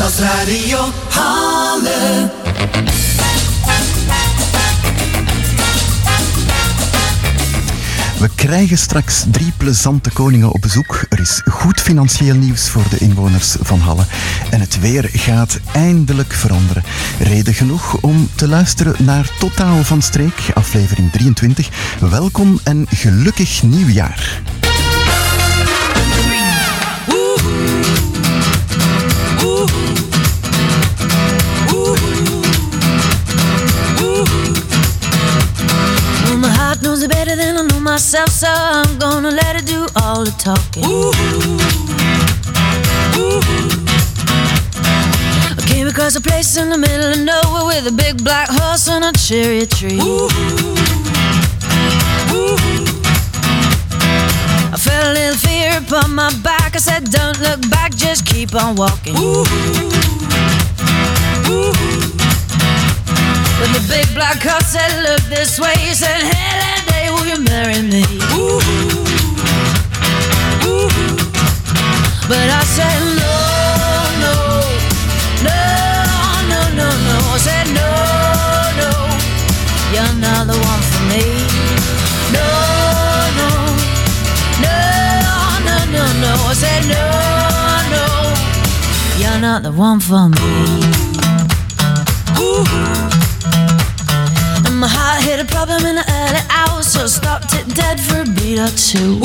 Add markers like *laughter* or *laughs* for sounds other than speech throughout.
Stadsradio Halle. We krijgen straks drie plezante koningen op bezoek. Er is goed financieel nieuws voor de inwoners van Halle. En het weer gaat eindelijk veranderen. Reden genoeg om te luisteren naar Totaal van Streek, aflevering 23. Welkom en gelukkig nieuwjaar. Myself, so I'm gonna let it do all the talking. I came across a place in the middle of nowhere with a big black horse and a cherry tree. I felt a little fear upon my back. I said, Don't look back, just keep on walking. But the big black horse said, Look this way. He said, will you marry me? But I said, No, no, no, no, no, no. I said, No, no, you're not the one for me. No, no, no, no, no, no. I said, No, no, you're not the one for me. And heart hit a problem in the early hours, so I stopped it dead for a beat or two.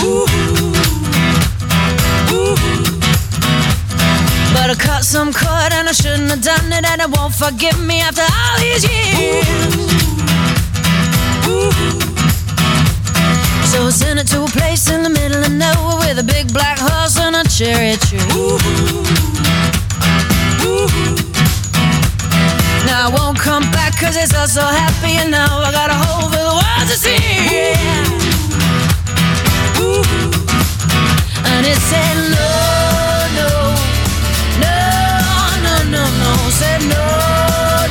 But I cut some cord and I shouldn't have done it, and it won't forgive me after all these years. So I sent it to a place in the middle of nowhere with a big black horse and a cherry tree. Now I won't come back cause it's all so happy and now I got a hole for the world to see. And it said no, no, no, no, no, no. Said no,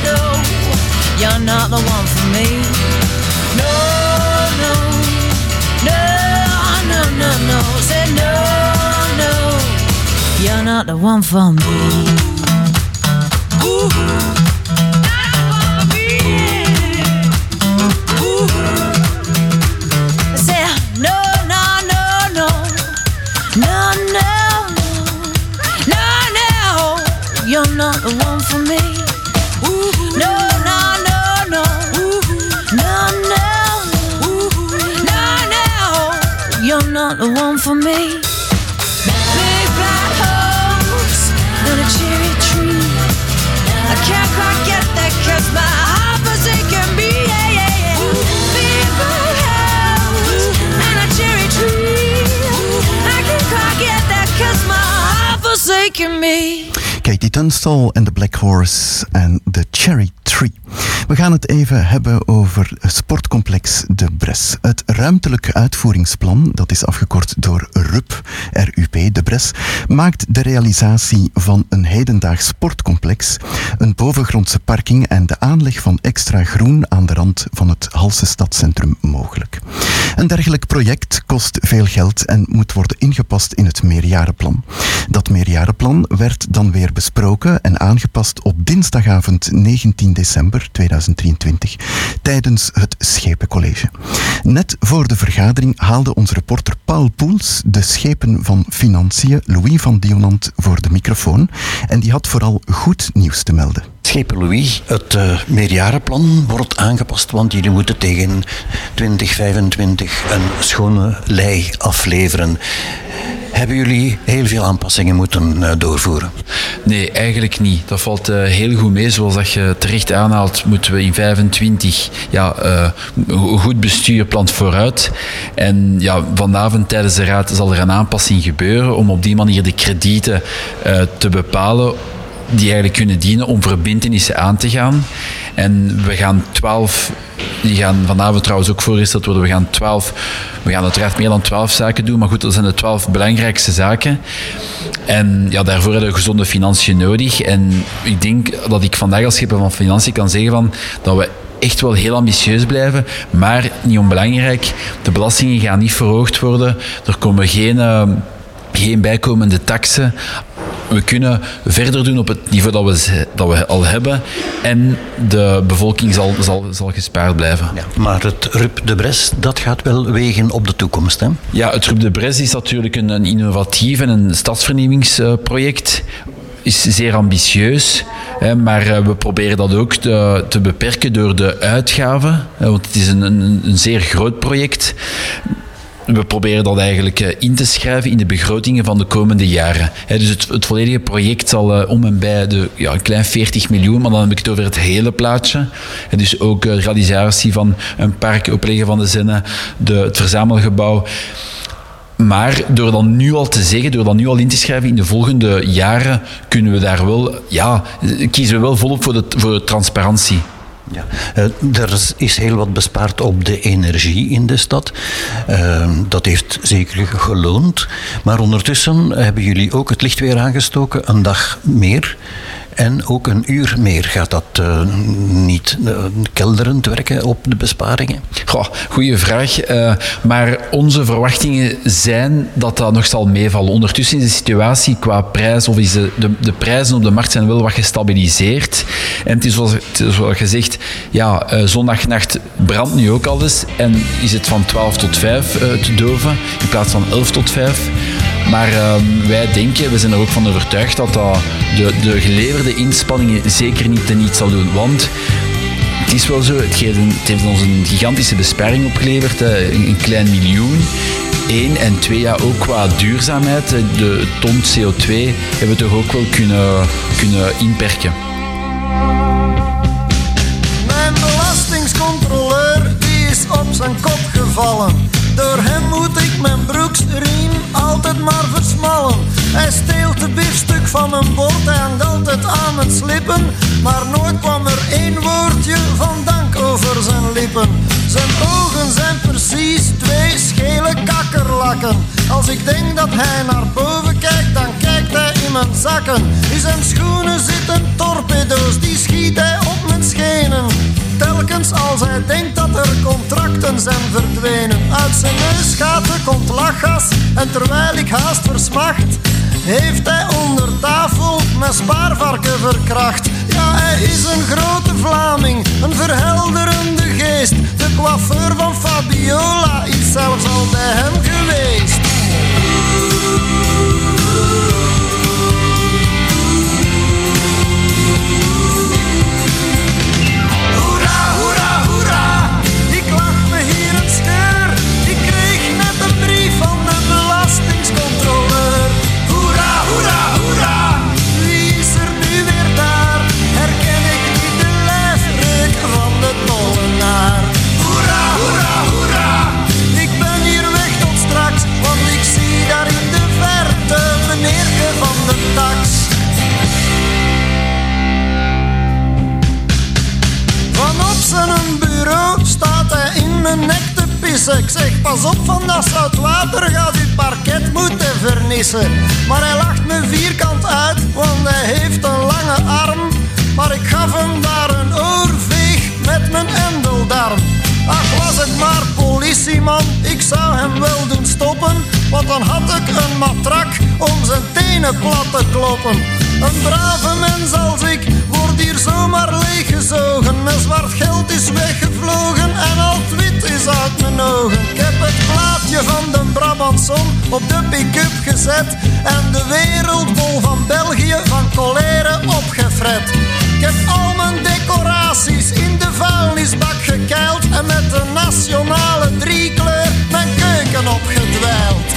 no, you're not the one for me. No, no, no, no, no, no. Said no, no, you're not the one for me. I forsaken me. Katie Tunstall en The Black Horse en The Cherry Tree. We gaan het even hebben over sportcomplex De Bres. Het ruimtelijk uitvoeringsplan, dat is afgekort door RUP, RUP De Bres, maakt de realisatie van een hedendaags sportcomplex, een bovengrondse parking en de aanleg van extra groen aan de rand van het Halse stadscentrum mogelijk. Een dergelijk project kost veel geld en moet worden ingepast in het meerjarenplan. Dat meerjarenplan werd dan weer besproken en aangepast op dinsdagavond 19 december 2023 tijdens het Schepencollege. Net voor de vergadering haalde onze reporter Paul Poels de schepen van Financiën Louis van Dionant voor de microfoon en die had vooral goed nieuws te melden. Schepen Louis, het eh, meerjarenplan wordt aangepast, want jullie moeten tegen 2025 een schone lei afleveren. Hebben jullie heel veel aanpassingen moeten eh, doorvoeren? Nee, eigenlijk niet. Dat valt eh, heel goed mee. Zoals dat je terecht aanhaalt, moeten we in 25 ja, eh, goed bestuur plant vooruit. En ja, vanavond tijdens de raad zal er een aanpassing gebeuren om op die manier de kredieten te bepalen die eigenlijk kunnen dienen om verbindenissen aan te gaan. En we gaan 12, die gaan vanavond trouwens ook voorgesteld worden, we gaan 12, we gaan uiteraard meer dan 12 zaken doen, maar goed, dat zijn de 12 belangrijkste zaken. En ja, daarvoor hebben we gezonde financiën nodig. En ik denk dat ik vandaag als schipper van financiën kan zeggen van, dat we echt wel heel ambitieus blijven, maar niet onbelangrijk. De belastingen gaan niet verhoogd worden. Er komen geen, eh, geen bijkomende taxen. we kunnen verder doen op het niveau dat we, dat we al hebben en de bevolking zal, zal, zal gespaard blijven. Ja, maar het RUP de Bres, dat gaat wel wegen op de toekomst. Hè? Ja, het RUP de Bres is natuurlijk een, een innovatief en een stadsvernieuwingsproject is zeer ambitieus, hè, maar eh, we proberen dat ook te, te beperken door de uitgaven, want het is een, een, een zeer groot project we proberen dat eigenlijk eh, in te schrijven in de begrotingen van de komende jaren. dus het, het volledige project zal eh, om en bij de, ja, een klein 40 miljoen, maar dan heb ik het over het hele plaatje. dus ook de realisatie van een park, opleggen van de zinnen, de, het verzamelgebouw. Maar door dan nu al te zeggen, door dan nu al in te schrijven in de volgende jaren, kunnen we daar wel, ja, kiezen we wel volop voor de, voor de transparantie. Ja. Uh, er is heel wat bespaard op de energie in de stad. Uh, dat heeft zeker geloond. Maar ondertussen hebben jullie ook het licht weer aangestoken, een dag meer. En ook een uur meer. Gaat dat uh, niet uh, kelderend werken op de besparingen? Goh, goeie vraag. Uh, maar onze verwachtingen zijn dat dat nog zal meevallen. Ondertussen is de situatie qua prijs, of is de, de, de prijzen op de markt zijn wel wat gestabiliseerd. En het is zoals, zoals gezegd, ja, zondagnacht brandt nu ook alles. En is het van 12 tot 5 te doven in plaats van 11 tot 5. Maar uh, wij denken, we zijn er ook van overtuigd dat dat de, de geleverde inspanningen zeker niet teniet zal doen. Want het is wel zo, het, heeft ons een gigantische besparing opgeleverd, een klein miljoen. Eén en twee, ja, ook qua duurzaamheid, de ton CO2 hebben we toch ook wel kunnen, kunnen inperken. Mijn belastingscontroleur die is op zijn kop gevallen. Door altijd maar versmallen. Hij steelt de biefstuk van mijn bord, hij hangt altijd aan het slippen. Maar nooit kwam er één woordje van dank over zijn lippen. Zijn ogen zijn precies twee schele kakkerlakken. Als ik denk dat hij naar boven kijkt, dan kijkt hij in mijn zakken. In zijn schoenen zitten torpedo's, die schiet hij op mijn schenen. Telkens als hij denkt dat er contracten zijn verdwenen. Uit zijn neus gaat komt lachgas. En terwijl ik haast versmacht, heeft hij onder tafel mijn spaarvarken verkracht. Ja, hij is een grote Vlaming, een verhelderende geest. De coiffeur van Fabiola is zelfs al bij hem geweest. Ik zeg, pas op van dat zout water, gaat uw parket moeten vernissen. Maar hij lacht me vierkant uit, want hij heeft een lange arm. Maar ik gaf hem daar een oorveeg met mijn endeldarm. Ach, was het maar politieman, ik zou hem wel doen stoppen. Want dan had ik een matrak om zijn tenen plat te kloppen. Een brave mens als ik hier zomaar leeggezogen. Mijn zwart geld is weggevlogen en al het wit is uit mijn ogen. Ik heb het plaatje van de Brabantson op de pick-up gezet. En de wereldbol van België van colère opgefret. Ik heb al mijn decoraties in de vuilnisbak gekeild. En met de nationale driekleur mijn keuken opgedwijld.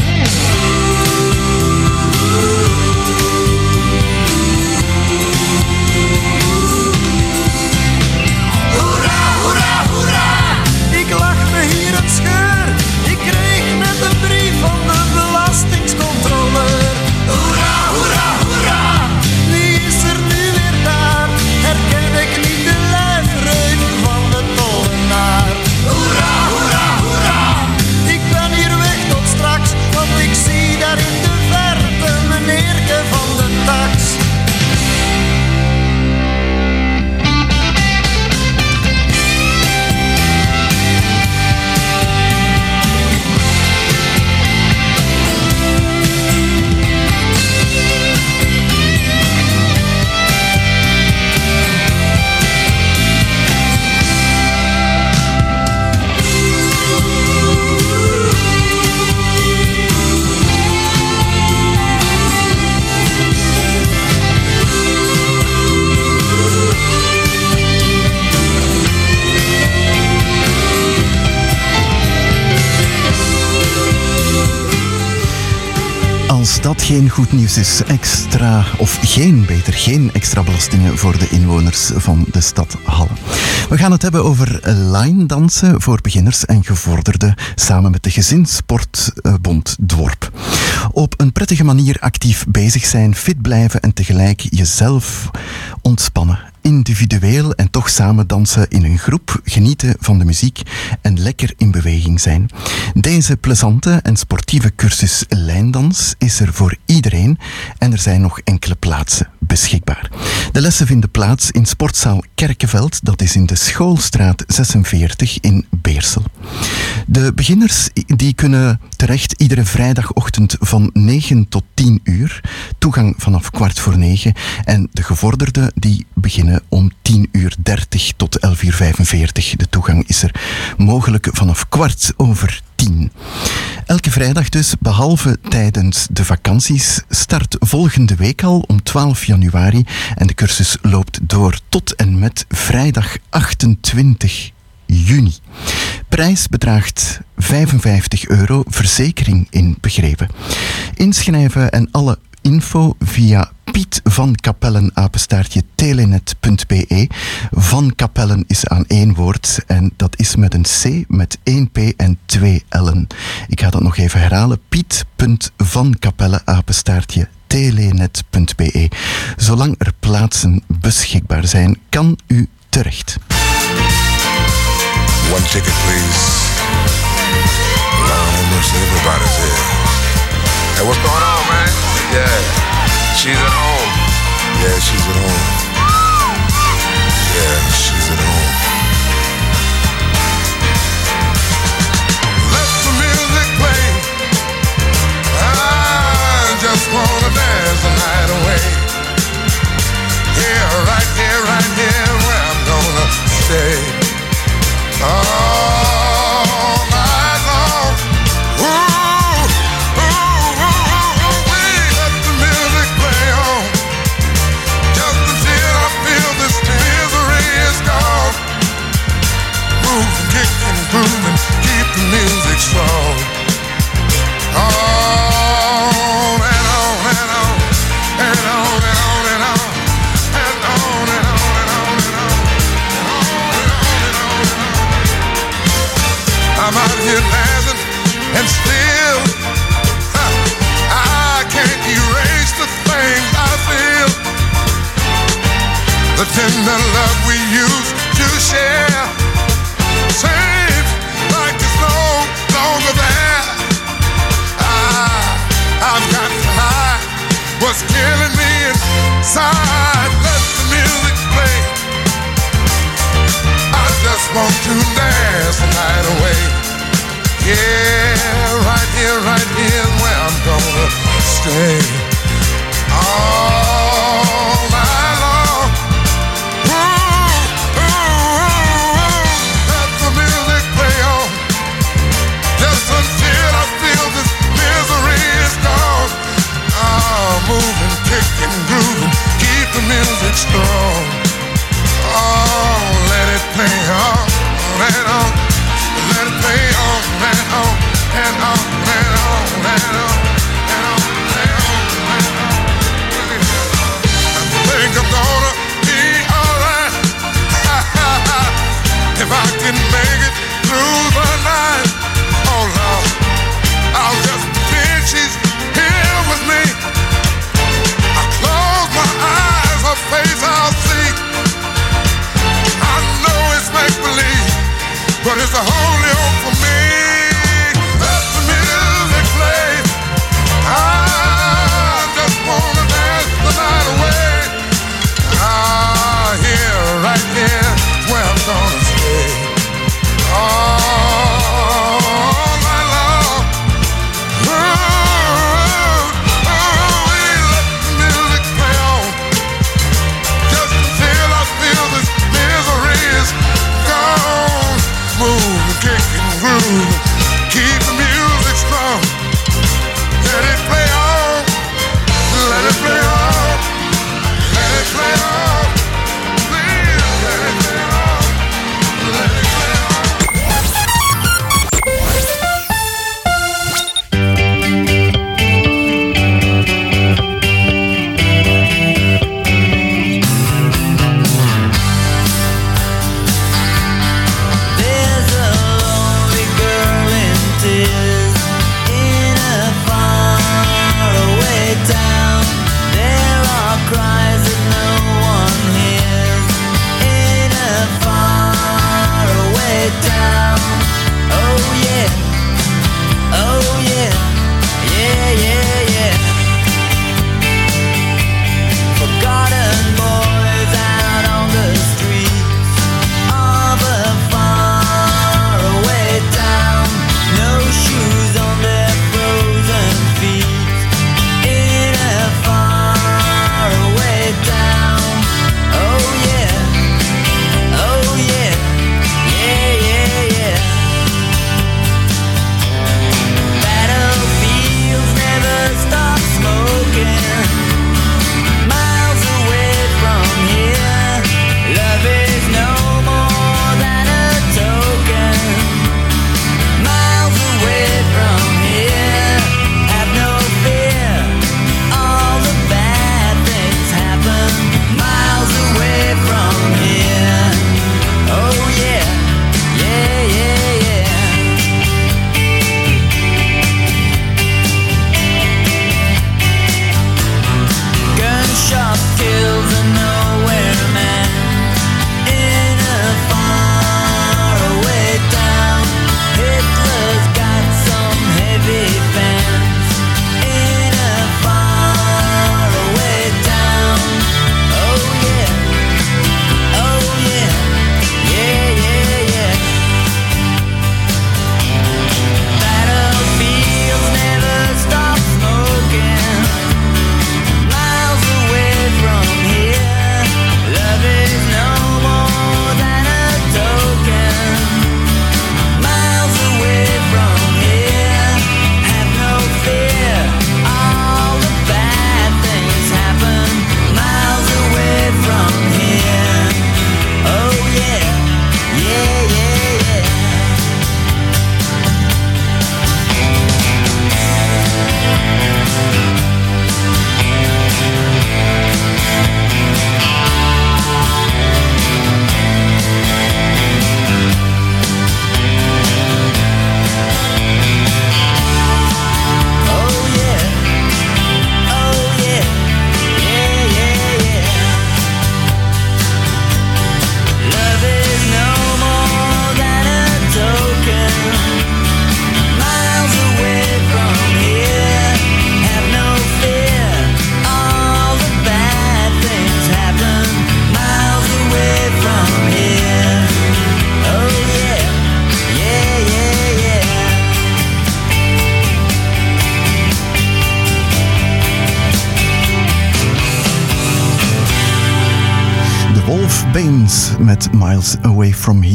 Geen goed nieuws is. Extra, of geen, beter, geen extra belastingen voor de inwoners van de stad Halle. We gaan het hebben over line dansen voor beginners en gevorderden samen met de Gezinsportbond Dworp. Op een prettige manier actief bezig zijn, fit blijven en tegelijk jezelf ontspannen individueel en toch samen dansen in een groep, genieten van de muziek en lekker in beweging zijn. Deze plezante en sportieve cursus lijndans is er voor iedereen en er zijn nog enkele plaatsen beschikbaar. De lessen vinden plaats in sportzaal Kerkenveld, dat is in de Schoolstraat 46 in Beersel. De beginners die kunnen terecht iedere vrijdagochtend van 9 tot 10 uur, toegang vanaf kwart voor 9 en de gevorderden die beginnen om 10 uur 30 tot 11 uur 45. De toegang is er mogelijk vanaf kwart over 10. Elke vrijdag dus, behalve tijdens de vakanties, start volgende week al om 12 januari en de cursus loopt door tot en met vrijdag 28 juni. Prijs bedraagt 55 euro, verzekering inbegrepen. Inschrijven en alle info via Piet van Kapellen, apenstaartje telenet.be. Van Kapellen is aan één woord en dat is met een C, met één P en twee L'en. Ik ga dat nog even herhalen. Piet.vankapellen, apenstaartje telenet.be. Zolang er plaatsen beschikbaar zijn, kan u terecht. One ticket, please. Man? Yeah, she's at home. Yeah, she's at home. Yeah, she's at home. Let the music play. I just wanna dance the night away. Here, right here, right here, where I'm gonna stay. All and keep the music strong. On and on and on and on and on and on and on and on and on. I'm out here dancing and still I can't erase the things I feel. The tender love we used to share seems what's killing me inside. Let the music play. I just want to dance the night away. Yeah, right here, right here where I'm gonna stay. All things on.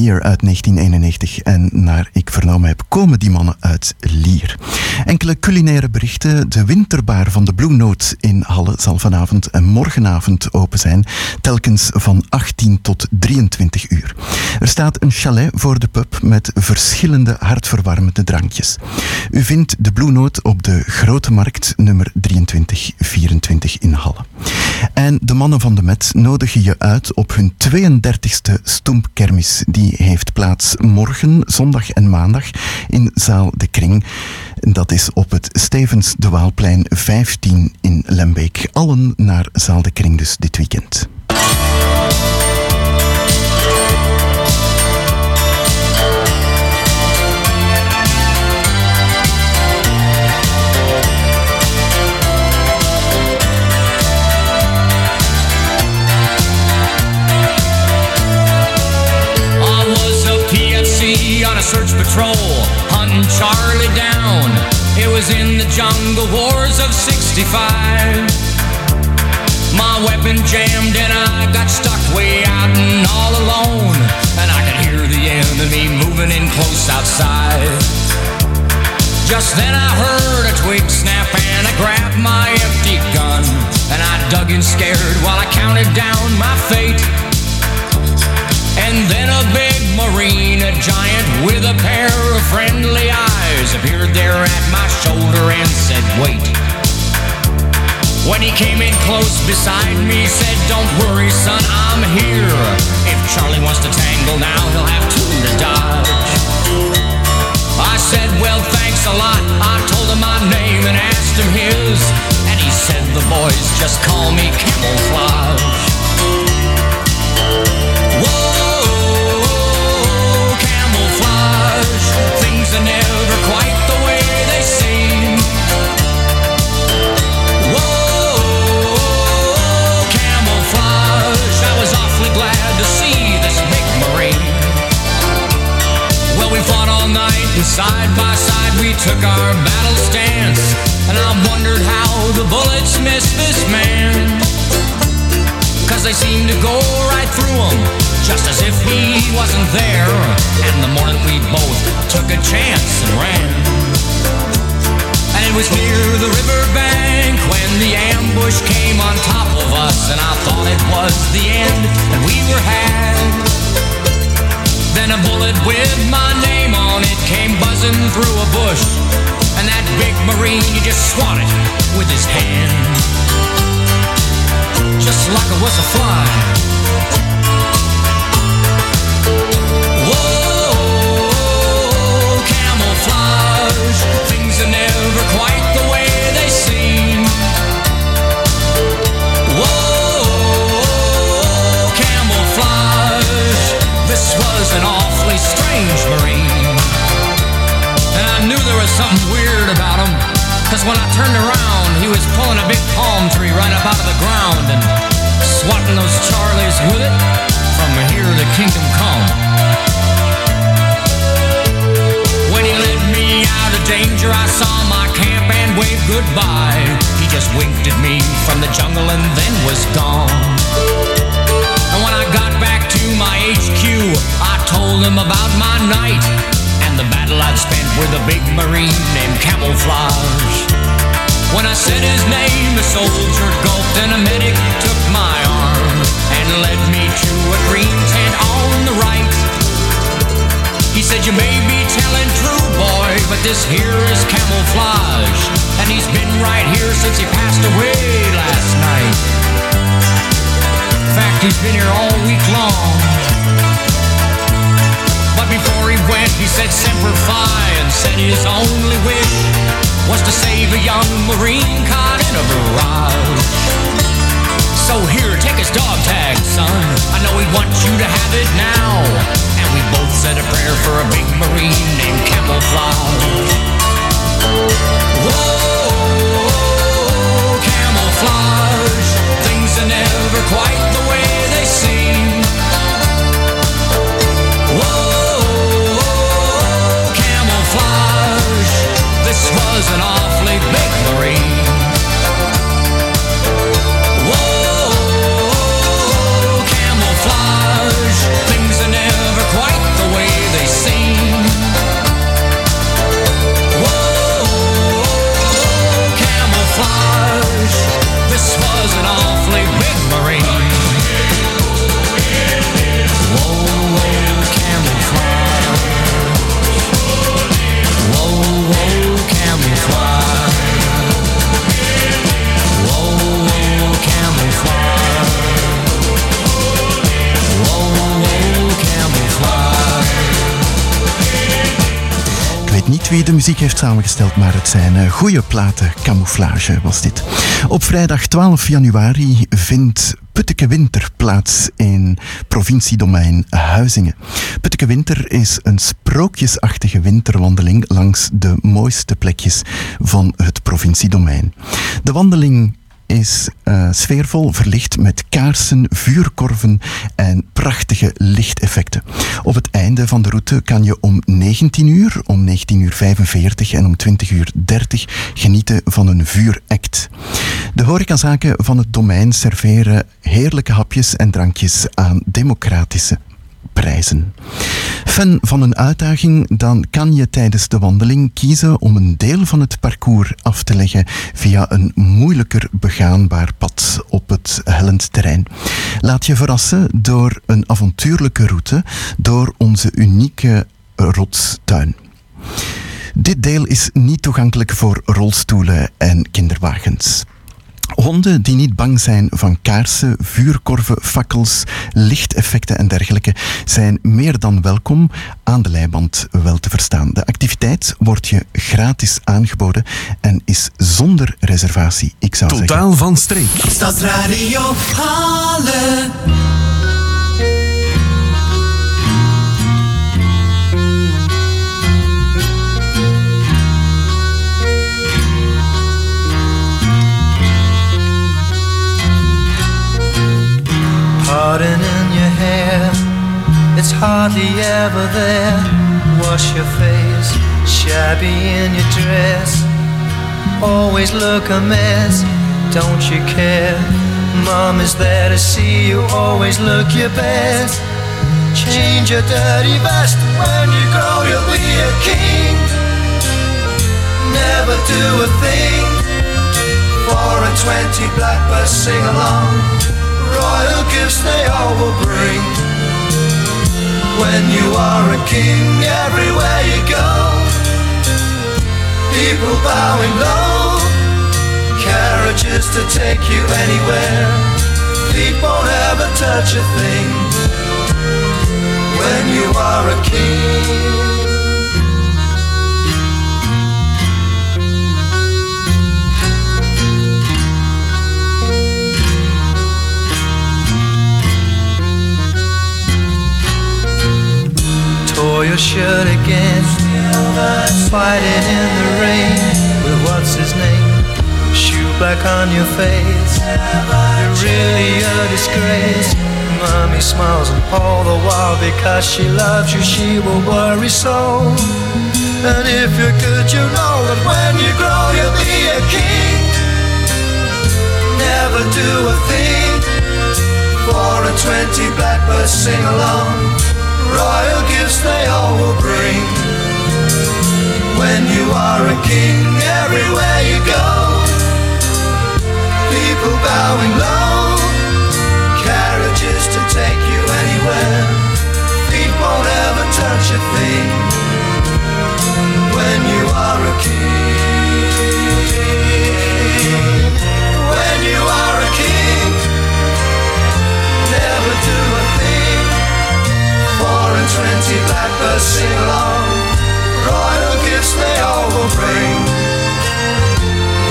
Here uit 1991. En naar ik vernomen heb, komen die mannen uit Lier. Enkele culinaire berichten. De winterbaar van de Blue Note in Halle zal vanavond en morgenavond open zijn. Telkens van 18 tot 23 uur. Er staat een chalet voor de pub met verschillende hartverwarmende drankjes. U vindt de Blue Note op de Grote Markt nummer 2324 in Halle. En de mannen van de Met nodigen je uit op hun 32e Stoempkermis. Die heeft plaats morgen, zondag en maandag in Zaal de Kring. Dat is op het Stevens de Waalplein 15 in Lembeek. Allen naar Zaal de Kring dus dit weekend. Search patrol, hunting Charlie It was in the jungle wars of 65. My weapon jammed and I got stuck way out and all alone. And I could hear the enemy moving in close outside. Just then I heard a twig snap and I grabbed my empty gun. And I dug in scared while I counted down my fate. And then a big marine, a giant with a pair of friendly eyes, appeared there at my shoulder and said, Wait. When he came in close beside me, said, Don't worry, son, I'm here. If Charlie wants to tangle now, he'll have two to dodge. I said, Well, thanks a lot. I told him my name and asked him his. And he said, The boys just call me camouflage. Are never quite the way they seem. Whoa, camouflage. I was awfully glad to see this big marine. Well, we fought all night and side by side we took our battle stance. And I wondered how the bullets missed this man. Cause they seemed to go right through him, just as if he wasn't there. And the morning we both took a chance and ran. And it was near the riverbank when the ambush came on top of us. And I thought it was the end, and we were had. Then a bullet with my name on it came buzzing through a bush. And that big marine, he just swatted with his hand just like it was a fly. Things are never quite the way they seem. Whoa, camouflage. This was an awfully strange marine. And I knew there was something weird about him. Cause when I turned around, he was pulling a big palm tree right up out of the ground and swatting those Charlies with it from here to kingdom come. Danger, I saw my camp and waved goodbye. He just winked at me from the jungle and then was gone. And when I got back to my HQ, I told him about my night and the battle I'd spent with a big marine named Camouflage. When I said his name, the soldier gulped and a medic took my arm and led me to a green tent on the right. He said, You may be telling true, boy, but this here is camouflage. And he's been right here since he passed away last night. In fact, he's been here all week long. But before he went, he said Semper Fi and said his only wish was to save a young Marine caught in a barrage. So here, take his dog tag, son. I know he wants you to have it now. We both said a prayer for a big Marine named Camouflage. Whoa, camouflage. Things are never quite the way they seem. Muziek heeft samengesteld, maar het zijn eh, goede platen. Camouflage was dit. Op vrijdag 12 januari vindt Putteke Winter plaats in provinciedomein Huizingen. Putteke Winter is een sprookjesachtige winterwandeling langs de mooiste plekjes van het provinciedomein. De wandeling is uh, sfeervol verlicht met kaarsen, vuurkorven en prachtige lichteffecten. Op het einde van de route kan je om 19 uur, om 19 uur 45 en om 20 uur 30 genieten van een vuuract. De horecazaken van het domein serveren heerlijke hapjes en drankjes aan democratische prijzen. Fan van een uitdaging, dan kan je tijdens de wandeling kiezen om een deel van het parcours af te leggen via een moeilijker begaanbaar pad op het hellend terrein. Laat je verrassen door een avontuurlijke route door onze unieke rotstuin. Dit deel is niet toegankelijk voor rolstoelen en kinderwagens. Honden die niet bang zijn van kaarsen, vuurkorven, fakkels, lichteffecten en dergelijke zijn meer dan welkom aan de leiband wel te verstaan. De activiteit wordt je gratis aangeboden en is zonder reservatie. Ik zou Totaal zeggen. van streek. Stadsradio Halle. Pardon in your hair, it's hardly ever there. Wash your face, shabby in your dress. Always look a mess, don't you care? Mom is there to see you, always look your best. Change your dirty vest when you grow, you'll be a king. Never do a thing. Four and twenty blackbirds sing along royal gifts they all will bring. When you are a king, everywhere you go, people bowing low, carriages to take you anywhere. Feet won't ever touch a thing. When you are a king. Your shirt again. Fighting in the rain with what's his name? Shoe black on your face. You're really a disgrace. Mommy smiles and all the while because she loves you, she will worry so. And if you're good, you know that when you grow, you'll be a king. Never do a thing. Four and twenty blackbirds sing along royal gifts they all will bring. When you are a king, everywhere you go, people bowing low, carriages to take you anywhere, feet won't ever touch a thing. When you are a king, and twenty blackbirds sing along. Royal gifts they all will bring.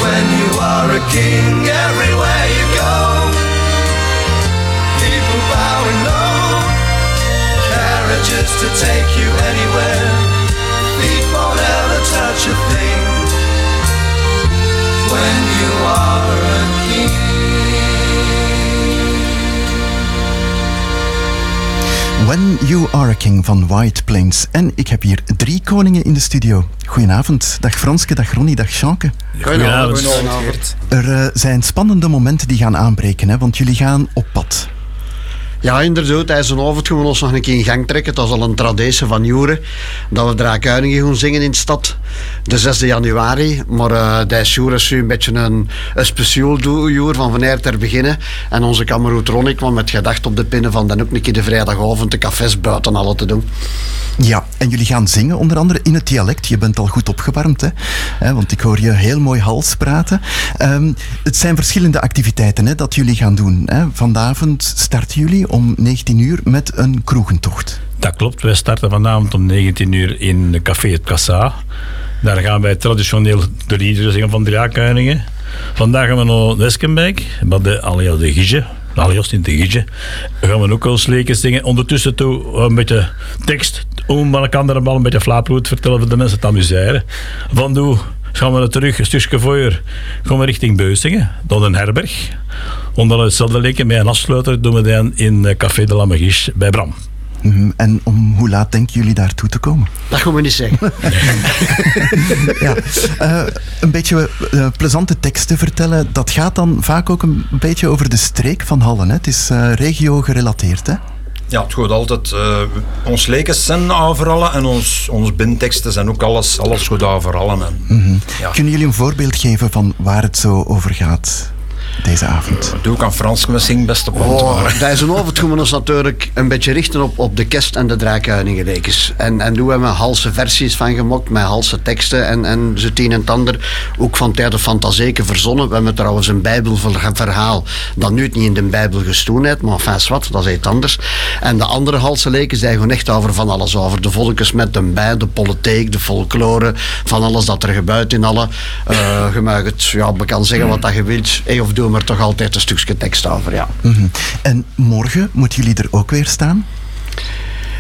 When you are a king, everywhere you go, people bowing low, carriages to take you anywhere. Feet won't ever touch a thing. When you are a king. When You Are a King van White Plains. En ik heb hier drie koningen in de studio. Goedenavond. Dag Franske, dag Ronnie, dag Jeanke. Goedenavond. Er eh, zijn spannende momenten die gaan aanbreken, hè, want jullie gaan op pad. Ja, inderdaad. Avond gaan we ons nog een keer in gang trekken. Het was al een traditie van jaren dat we Draakuinigen gaan zingen in de stad. De 6 januari. Maar uh, deze jaar is een beetje een, een speciaal jaar van wanneer ter beginnen. En onze kameroet Ronnie kwam met gedacht op de pinnen van dan ook een keer de vrijdagavond de cafés buiten alle te doen. Ja, en jullie gaan zingen onder andere in het dialect. Je bent al goed opgewarmd, hè? want ik hoor je heel mooi hals praten. Um, het zijn verschillende activiteiten hè, dat jullie gaan doen. Hè? Vanavond starten jullie om 19 uur met een kroegentocht. Dat klopt. Wij starten vanavond om 19 uur in Café Het Cassa. Daar gaan wij traditioneel de liederen zingen van Draakuiningen. Vandaag gaan we naar Weskenbeek, bij de Alias de Gige. Alias in de Gige. Dan gaan we ook al leken zingen. Ondertussen toe een beetje tekst. Om een beetje flaaploed vertellen voor de mensen te amuseren. Van doe gaan we terug, een stukje voor. Gaan we richting Beusingen, dan een herberg. Onder hetzelfde leken met een afsluiter doen we dan in eh, Café de Lammergies bij Bram. Mhm, En om hoe laat denken jullie daartoe te komen? Dat gaan we niet zeggen. *laughs* ja. Eh, een beetje eh, plezante teksten vertellen, dat gaat dan vaak ook een beetje over de streek van Hallen. Hè? Het is eh, regio gerelateerd, hè? Ja, het gaat altijd. eh, ons lekens zijn overal en ons, ons binteksten zijn ook alles, alles goed overal. En, Mhm. ja. Kunnen jullie een voorbeeld geven van waar het zo over gaat deze avond? Doe ik aan Frans zing best op hand. Oh, deze avond gaan we ons natuurlijk een beetje richten op, op de kerst en de draakuiningelijkers. En, en doen we met halse versies van gemokt, met halse teksten en, en zo het een en het ander. Ook van tijden fantasieke verzonnen. We hebben trouwens een bijbelverhaal dat nu het niet in de bijbel gestoen heeft, maar enfin, wat, dat is iets anders. En de andere halse leken zijn gewoon echt over van alles. Over de volkers met de bij, de politiek, de folklore, van alles dat er gebeurt in alle. eh je mag het, ja, kan zeggen wat dat je wilt, of doen we toch altijd een stukje tekst over, ja. Mhm. En morgen moeten jullie er ook weer staan?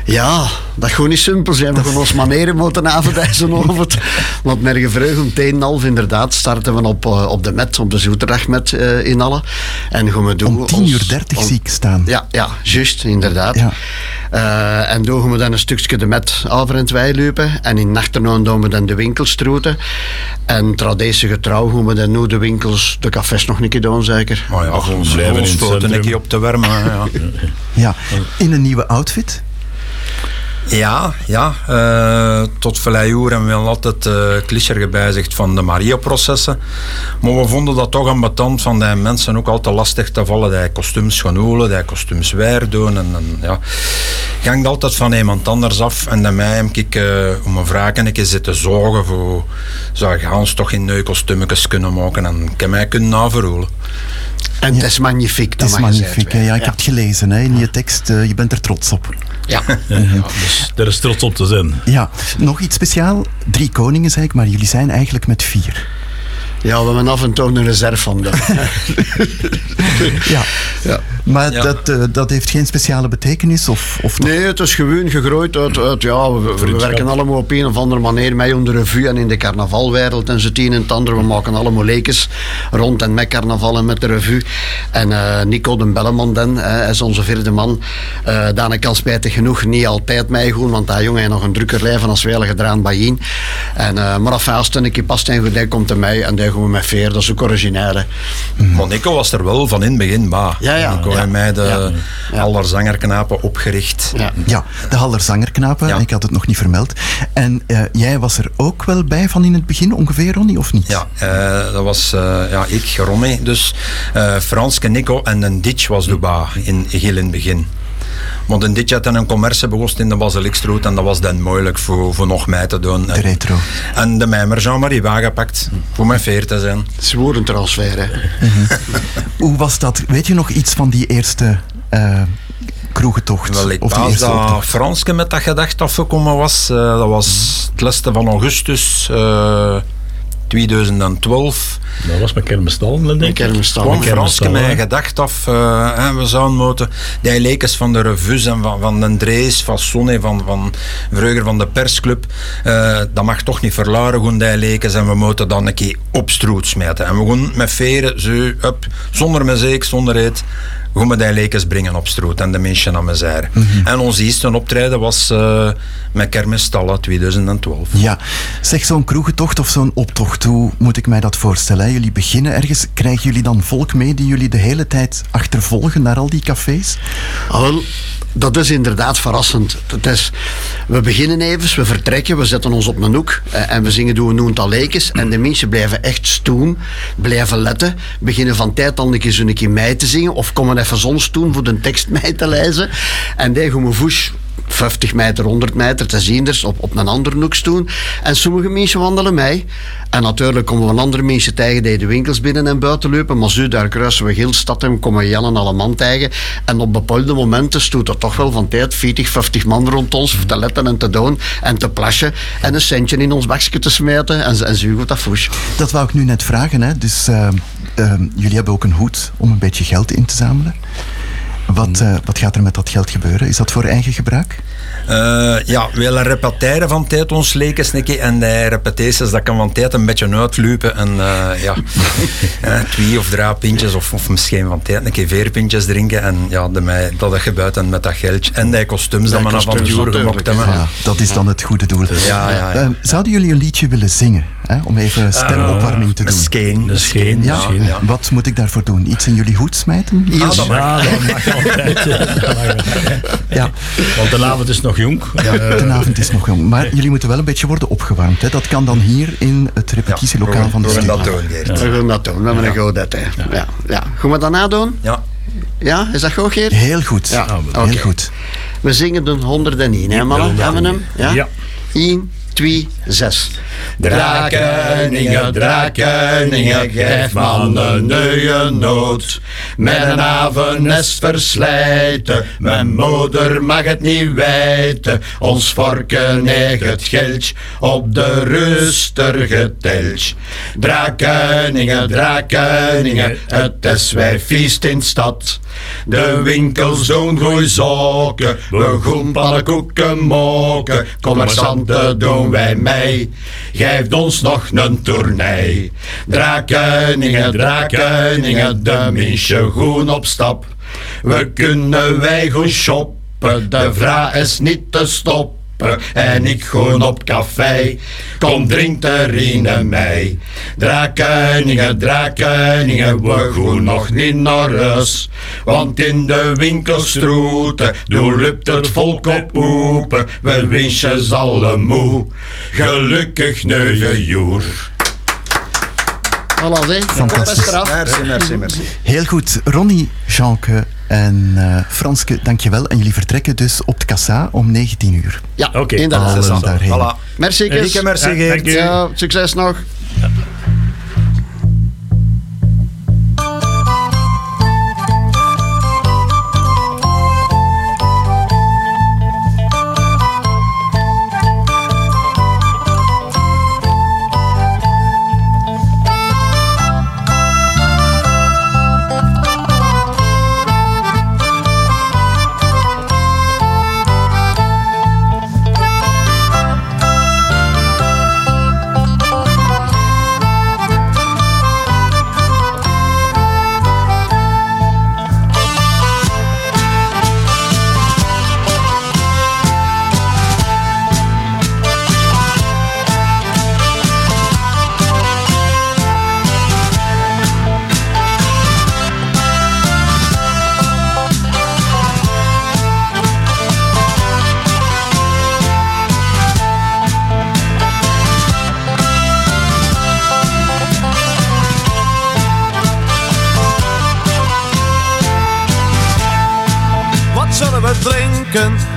Ja, dat gewoon niet simpel zijn. We gaan ons maneren moeten avond deze avond. Want morgen vroeg om tien en half inderdaad starten we op, eh, op de met, op de Zoeterdagmet eh in alle. En gaan we doen Om 10 uur 30 zie ik staan. Ja, ja, juist, inderdaad. Ja. Eh, en doen we dan een stukje de met over en wij lopen. En in de achternoon doen we dan de winkels troeten. En traditie getrouw gaan we dan nu de winkels, de cafés nog een keer doen zeker. Maar ja, gewoon blijven blijven in het stoten een keer op te warmen. Ja. Ja, in een nieuwe outfit. Ja, ja. eh, tot hebben we wel altijd eh cliché gebijzigd van de Maria-processen. Maar we vonden dat toch ambetant van die mensen ook altijd lastig te vallen. Die kostuums gaan holen, die kostuums weer doen. En, en, ja. Gangt altijd van iemand anders af. En dan mij heb ik eh, om een vraag een keer zitten zorgen voor... Zou je ons toch in nieuwe kostuumetjes kunnen maken en ik heb mij kunnen naverholen. En het is magnifiek. Het is magnifiek. Ja, ik heb het gelezen hè, in je tekst. je bent er trots op. Ja. *laughs* Ja, dus daar is trots op te zijn. Ja, nog iets speciaal. Drie koningen, zei ik, maar jullie zijn eigenlijk met vier. Ja, we hebben af en toe een reserve van *laughs* de. Ja, ja. Maar Ja. Dat, eh, dat heeft geen speciale betekenis? Of, of? Nee, het is gewoon gegroeid uit, uit ja, we, werken allemaal op een of andere manier mee om de revue en in de carnavalwereld en zo het een en het ander. We maken allemaal lekens rond en met carnaval en met de revue. En eh, Nico de Belleman dan, hè, hij is onze vierde man. Eh Daan kan spijtig genoeg niet altijd meegaan, want dat jongen heeft nog een drukker lijf en als wel gedraaid bij in. En, eh, maar het een keer past en goed, hij komt er mee en daar gaan we met veer, dat is ook originair. hè. Maar Nico was er wel van in het begin bij. Ja, ja. Nico Ja. en mij de Ja. Ja. aller zangerknapen opgericht. Ja. Ja, de Haller Zangerknapen, Ja. ik had het nog niet vermeld. En eh, jij was er ook wel bij van in het begin, ongeveer, Ronnie, of niet? Ja, eh, dat was eh, ja, ik, Romy, dus eh Franske, Nico en een Ditch was erbij in Gil in het begin. Want een Ditch had dan een commerce begost in de Basilikstroet en dat was dan moeilijk voor, voor nog mij te doen. De retro. En de mijmer Jean-Marie waangepakt voor mijn veer te zijn. Zwoeren transfer, hè. Hoe was dat? Weet je nog iets van die eerste eh kroegentocht? Wel, ik of die dat? Franske met dat gedacht afgekomen was. eh, dat was het laatste van augustus eh, 2012. Dat was met kermistal, denk ik. kermistal. kwam Franske mij gedacht af. eh, hè, we zouden moeten die lekens van de revues en van, van de Drees, van Sonne, van, van vroeger van de persclub. eh, dat mag toch niet verlaren, gaan die lekens. En we moeten dan een keer op stroet smijten. En we gaan met veren, zo, up, zonder muziek, zonder eet. Gaan we die lekens brengen op stroot en de mensen aan mijn En ons eerste optreden was eh, met Kermisstallen 2012. Ja, zeg zo'n kroegentocht of zo'n optocht, hoe moet ik mij dat voorstellen? hè? Jullie beginnen ergens, krijgen jullie dan volk mee die jullie de hele tijd achtervolgen naar al die cafés? Ah, wel, dat is inderdaad verrassend. Het is, we beginnen even, we vertrekken, we zetten ons op een hoek eh, en we zingen doen we nu een tal leekjes en de mensen blijven echt stoen, blijven letten, beginnen van tijd dan een keer zo'n keer mij te zingen of komen even zons doen voor de tekst *laughs* mij te lezen en gaan we voes 50 meter, 100 meter te zien is op, op een andere hoek doen. En sommige mensen wandelen mee. En natuurlijk komen we andere mensen tegen die de winkels binnen en buiten lopen. Maar zo, daar kruisen we heel stad en komen Jan en alle man tegen. En op bepaalde momenten stoot er toch wel van tijd 40, 50 man rond ons te letten en te doen en te plasje. En een centje in ons bakje te smijten. En, en zo goed dat voes. Dat wou ik nu net vragen. Hè. Dus eh, eh, jullie hebben ook een hoed om een beetje geld in te zamelen. Wat, eh, wat gaat er met dat geld gebeuren? Is dat voor eigen gebruik? Eh, ja, we willen repeteren van tijd ons keer. En de repetities, dat kan van tijd een beetje uitlopen. En eh, ja, *laughs* eh, twee of drie pintjes of, of misschien van tijd een keer vier pintjes drinken. En ja, de mij, dat je buiten met dat geld. En die kostuums dat Die we van Jure gemaakt hebben. Ja, dat is dan het goede doel. Ja, ja, ja. Zouden jullie een liedje willen zingen? Hè? Om even stemopwarming te doen. Is geen. Ja, wat moet ik daarvoor doen? Iets in jullie hoed smijten? Ah, dat mag. *laughs* Ja, dat mag altijd. Ja, Want de avond is nog jong. ja, de avond is nog jong. Maar jullie moeten wel een beetje worden opgewarmd. Hè? Dat kan dan hier in het repetitielokaal van de we gaan studio. dat doen, Geert. We gaan dat doen. We hebben een hè. Ja. Ja. Gaan we dat nadoen? Ja. Ja, is dat goed, Geert? Heel goed. Ja, Heel oké. goed. We zingen de 101, hè, mannen? Hebben we hem? Ja? Ja. 1, 2, 6. Drakeningen, drakeningen, geef man een nieuwe nood. Met een avonnest verslijten, mijn moeder mag het niet weten. Ons vorken heeft het geld op de ruster geteld. Drakeningen, drakeningen, het is wij feest in stad. De winkels doen goeie zaken, we gaan pannenkoeken maken. Commerçanten doen wij mee, geeft ons nog een tournee. Drakeningen, drakeningen, de mensen goed op stap. We kunnen wij goed shoppen, de vraag is niet te stoppen. En ik gewoon op café, kom drink er in mij. Drakeningen, drakeningen, we gaan nog niet naar huis. Want in de winkelstroeten, door lupt het volk op open. We ze alle moe, gelukkig nieuwe jaar. Voilà, hè. Fantastisch. Merci, merci, merci. Heel goed. Ronnie, Jeanke en eh, Franske, dankjewel. En jullie vertrekken dus op de Kassa om 19 uur. Ja, Oké. inderdaad. Allen daarheen. Voilà. Merci. Rieke, merci, Ja, Geert. Ja, succes nog.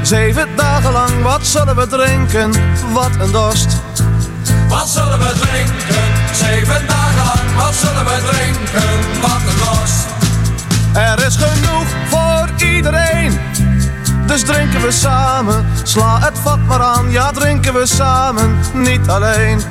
Zeven dagen lang, wat zullen we drinken? Wat een dorst. Wat zullen we drinken? Zeven dagen lang, wat zullen we drinken? Wat een dorst. Er is genoeg voor iedereen. Dus drinken we samen. Sla het vat maar aan, ja drinken we samen, niet alleen.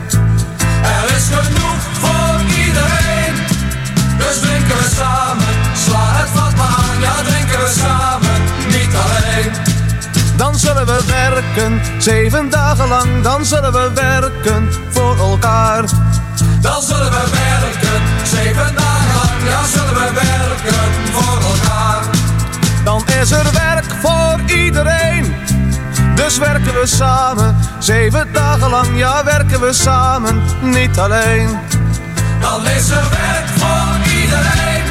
We werken, zeven dagen lang, dan zullen we werken voor elkaar. Dan zullen we werken, zeven dagen lang, ja zullen we werken voor elkaar. Dan is er werk voor iedereen. Dus werken we samen, zeven dagen lang, ja werken we samen, niet alleen. Dan is er werk voor iedereen.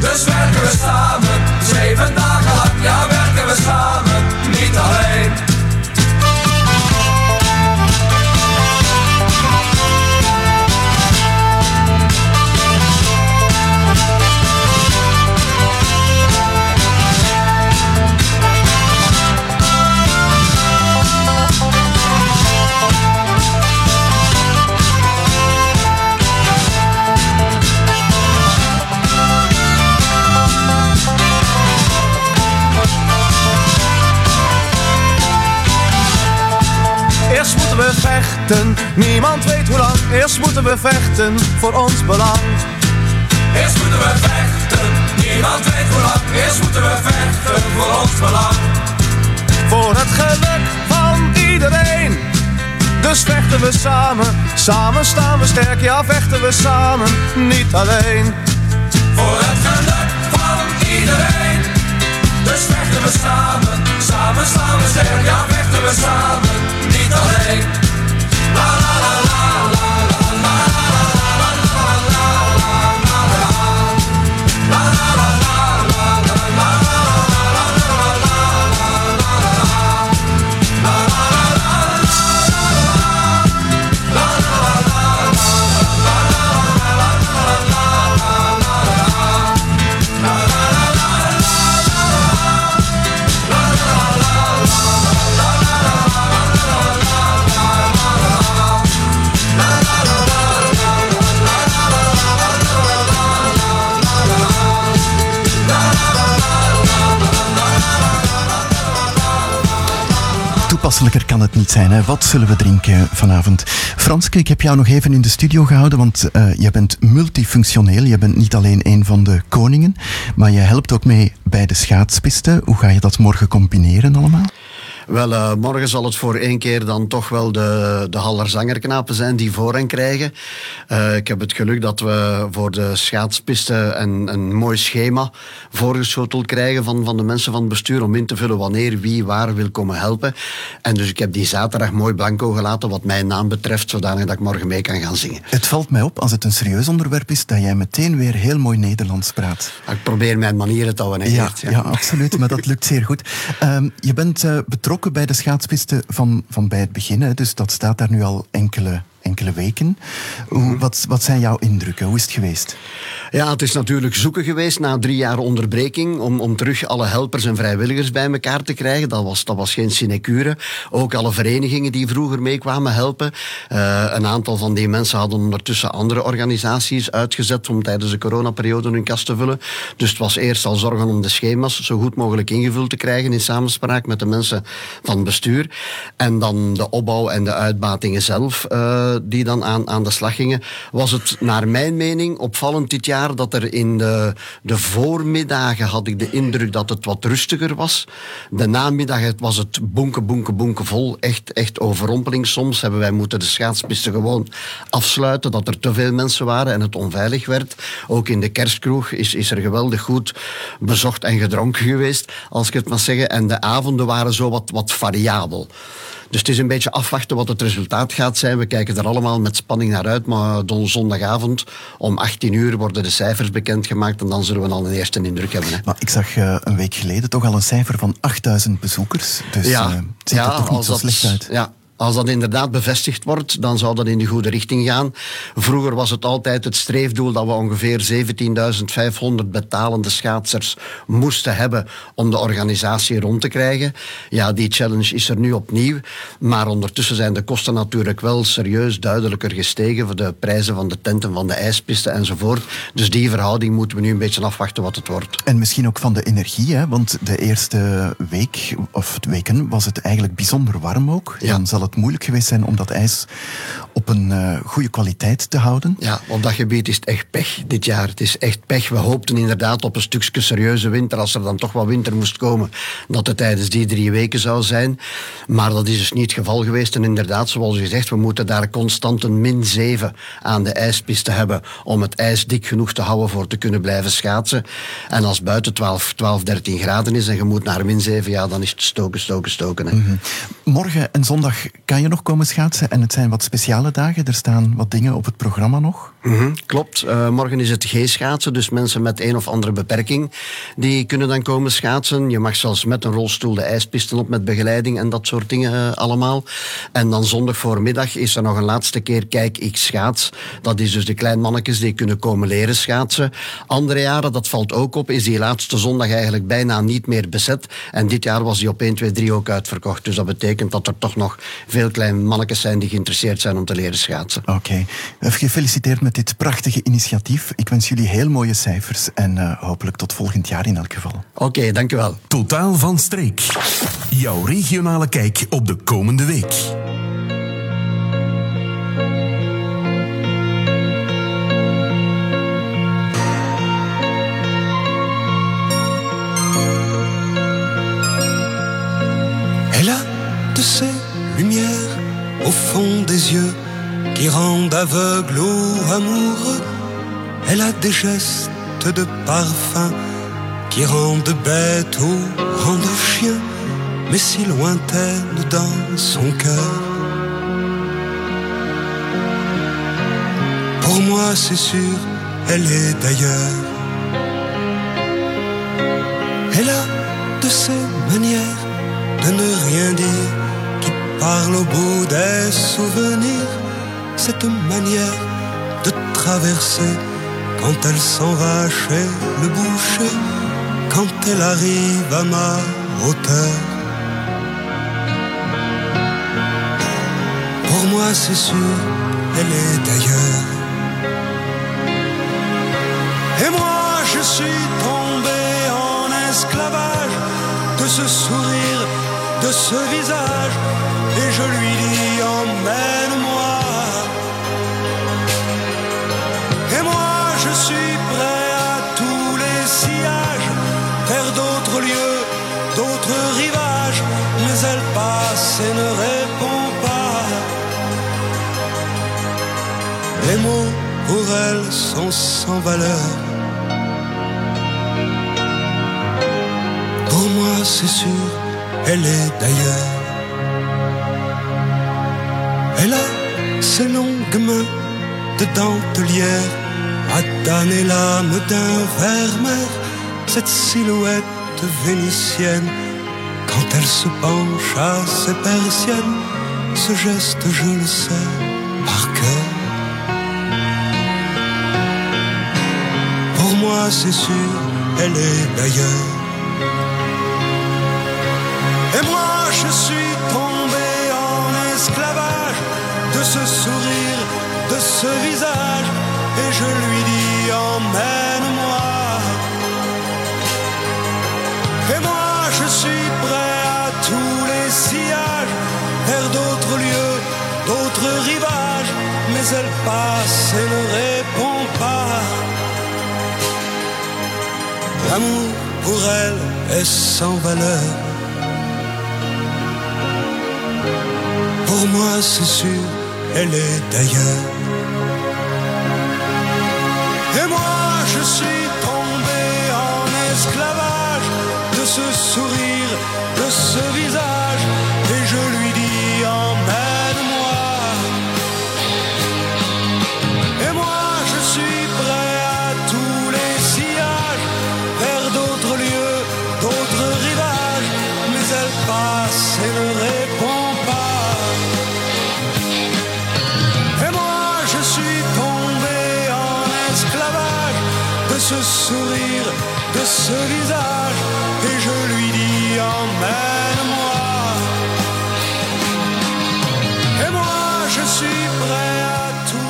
Dus werken we samen, zeven dagen lang, ja werken we samen, niet Niemand weet hoe lang, eerst moeten we vechten voor ons belang. Eerst moeten we vechten, niemand weet hoe lang. Eerst moeten we vechten voor ons belang. Voor het geluk van iedereen. Dus vechten we samen, samen staan we sterk, ja vechten we samen, niet alleen. Voor het geluk van iedereen. Dus vechten we samen, samen staan we sterk. Ja, vechten we samen, niet alleen. Toepasselijker kan het niet zijn. Hè? Wat zullen we drinken vanavond? Franske, ik heb jou nog even in de studio gehouden, want uh, je bent multifunctioneel. Je bent niet alleen een van de koningen, maar je helpt ook mee bij de schaatspisten. Hoe ga je dat morgen combineren allemaal? Wel, uh, morgen zal het voor één keer dan toch wel de, de Hallerzangerknapen zijn die voorrang krijgen. Uh, ik heb het geluk dat we voor de schaatspiste een, een mooi schema voorgeschoteld krijgen van, van de mensen van het bestuur om in te vullen wanneer wie waar wil komen helpen. En dus ik heb die zaterdag mooi blanco gelaten wat mijn naam betreft, zodanig dat ik morgen mee kan gaan zingen. Het valt mij op, als het een serieus onderwerp is, dat jij meteen weer heel mooi Nederlands praat. Ik probeer mijn manieren te houden. Ja, ja. ja, absoluut, maar dat lukt zeer goed. Um, je bent uh, betrokken bij de schaatspisten van, van bij het begin. Dus dat staat daar nu al enkele, enkele weken. Hoe, wat, wat zijn jouw indrukken? Hoe is het geweest? Ja, het is natuurlijk zoeken geweest na drie jaar onderbreking om, om terug alle helpers en vrijwilligers bij elkaar te krijgen. Dat was, dat was geen sinecure. Ook alle verenigingen die vroeger meekwamen helpen. Uh, een aantal van die mensen hadden ondertussen andere organisaties uitgezet om tijdens de coronaperiode hun kast te vullen. Dus het was eerst al zorgen om de schema's zo goed mogelijk ingevuld te krijgen in samenspraak met de mensen van bestuur. En dan de opbouw en de uitbatingen zelf, uh, die dan aan, aan de slag gingen. Was het naar mijn mening opvallend dit jaar dat er in de, de voormiddagen had ik de indruk dat het wat rustiger was. De namiddag was het bonken, bonken, bonken vol. Echt, echt overrompeling. Soms hebben wij moeten de schaatspisten gewoon afsluiten, dat er te veel mensen waren en het onveilig werd. Ook in de kerstkroeg is, is er geweldig goed bezocht en gedronken geweest, als ik het mag zeggen. En de avonden waren zo wat, wat variabel. Dus het is een beetje afwachten wat het resultaat gaat zijn. We kijken er allemaal met spanning naar uit. Maar zondagavond om 18 uur worden de cijfers bekendgemaakt. En dan zullen we al een eerste indruk hebben. Hè. Maar ik zag uh, een week geleden toch al een cijfer van 8000 bezoekers. Dus ja, uh, het ziet ja, er toch niet zo slecht uit. Ja, als dat inderdaad bevestigd wordt, dan zou dat in de goede richting gaan. Vroeger was het altijd het streefdoel dat we ongeveer 17.500 betalende schaatsers moesten hebben om de organisatie rond te krijgen. Ja, die challenge is er nu opnieuw. Maar ondertussen zijn de kosten natuurlijk wel serieus duidelijker gestegen voor de prijzen van de tenten, van de ijspisten enzovoort. Dus die verhouding moeten we nu een beetje afwachten wat het wordt. En misschien ook van de energie, hè? want de eerste week of weken was het eigenlijk bijzonder warm ook. Ja. Dan zal het moeilijk geweest zijn om dat ijs op een uh, goede kwaliteit te houden. Ja, op dat gebied is het echt pech dit jaar. Het is echt pech. We hoopten inderdaad op een stukje serieuze winter, als er dan toch wat winter moest komen, dat het tijdens die drie weken zou zijn. Maar dat is dus niet het geval geweest. En inderdaad, zoals u zegt, we moeten daar constant een min 7 aan de ijspiste hebben om het ijs dik genoeg te houden voor te kunnen blijven schaatsen. En als buiten 12, 12 13 graden is en je moet naar min 7, ja, dan is het stoken, stoken, stoken. Mm -hmm. Morgen en zondag kan je nog komen schaatsen en het zijn wat speciale dagen. Er staan wat dingen op het programma nog. -hmm, klopt. Uh, morgen is het G-schaatsen, dus mensen met een of andere beperking die kunnen dan komen schaatsen. Je mag zelfs met een rolstoel de ijspisten op met begeleiding en dat soort dingen uh, allemaal. En dan zondag voormiddag is er nog een laatste keer Kijk ik schaats. Dat is dus de kleinmannetjes die kunnen komen leren schaatsen. Andere jaren, dat valt ook op, is die laatste zondag eigenlijk bijna niet meer bezet. En dit jaar was die op 1, 2, 3 ook uitverkocht. Dus dat betekent dat er toch nog veel kleine mannetjes zijn die geïnteresseerd zijn om te leren schaatsen. Oké. Okay. Gefeliciteerd met dit prachtige initiatief. Ik wens jullie heel mooie cijfers en eh, hopelijk tot volgend jaar in elk geval. Oké, okay, dankjewel. Totaal van streek. Jouw regionale kijk op de komende week. Tu lumières au fond des yeux qui rendent aveugle ou amoureux. Elle a des gestes de parfum qui rendent bête ou rendent chien, mais si lointaine dans son cœur. Pour moi, c'est sûr, elle est d'ailleurs. Elle a de ces manières de ne rien dire parle au bout des souvenirs. Cette manière de traverser quand elle s'en le boucher, quand elle arrive à ma hauteur. Pour moi, c'est sûr, elle est d'ailleurs. Et moi, je suis tombé en esclavage de ce sourire, de ce visage, et je lui dis emmène-moi. Et moi, je suis prêt à tous les sillages, vers d'autres lieux, d'autres rivages, mais elle passe et ne répond pas. Les mots pour elle sont sans valeur. Pour moi, c'est sûr, elle est d'ailleurs. Ses longues mains de dentelière damner l'âme d'un vermeer, cette silhouette vénitienne. Quand elle se penche à ses persiennes, ce geste, je le sais par cœur. Pour moi, c'est sûr, elle est d'ailleurs. Et moi, je suis tombé en esclavage de ce sourire, de ce visage, et je lui dis emmène-moi. Et moi, je suis prêt à tous les sillages, vers d'autres lieux, d'autres rivages, mais elle passe et ne répond pas. L'amour pour elle est sans valeur. Pour moi, c'est sûr, elle est d'ailleurs. Et moi, je suis tombé en esclavage de ce sourire, de ce visage, et je lui dis emmène-moi. Et je suis à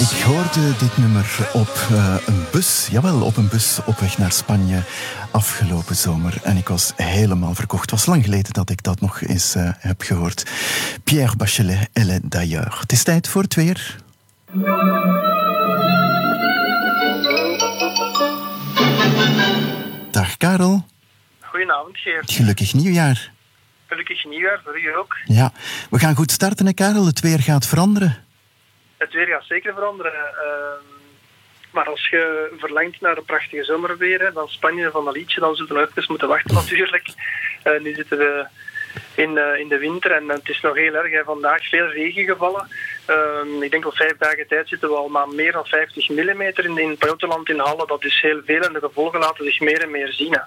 Ik hoorde dit nummer op eh, een bus, jawel, op een bus op weg naar Spanje afgelopen zomer. En ik was helemaal verkocht. Het was lang geleden dat ik dat nog eens eh, heb gehoord. Pierre Bachelet, Elle d'ailleurs. Het is tijd voor het weer. Dag Karel, Goedenavond, Geert. gelukkig nieuwjaar. Gelukkig nieuwjaar voor u ook. Ja, we gaan goed starten hè Karel, het weer gaat veranderen. Het weer gaat zeker veranderen. ehm, maar als je verlangt naar een prachtige zomerweer hè, van Spanje, van dat liedje, dan zullen we even moeten wachten *laughs* natuurlijk. Eh, nu zitten we in, eh, in de winter en het is nog heel erg. Hè. Vandaag veel regen gevallen. Ehm, ik denk op vijf dagen tijd zitten we al maar meer dan 50 mm in, het Pajottenland in Halle. Dat is heel veel en de gevolgen laten zich meer en meer zien.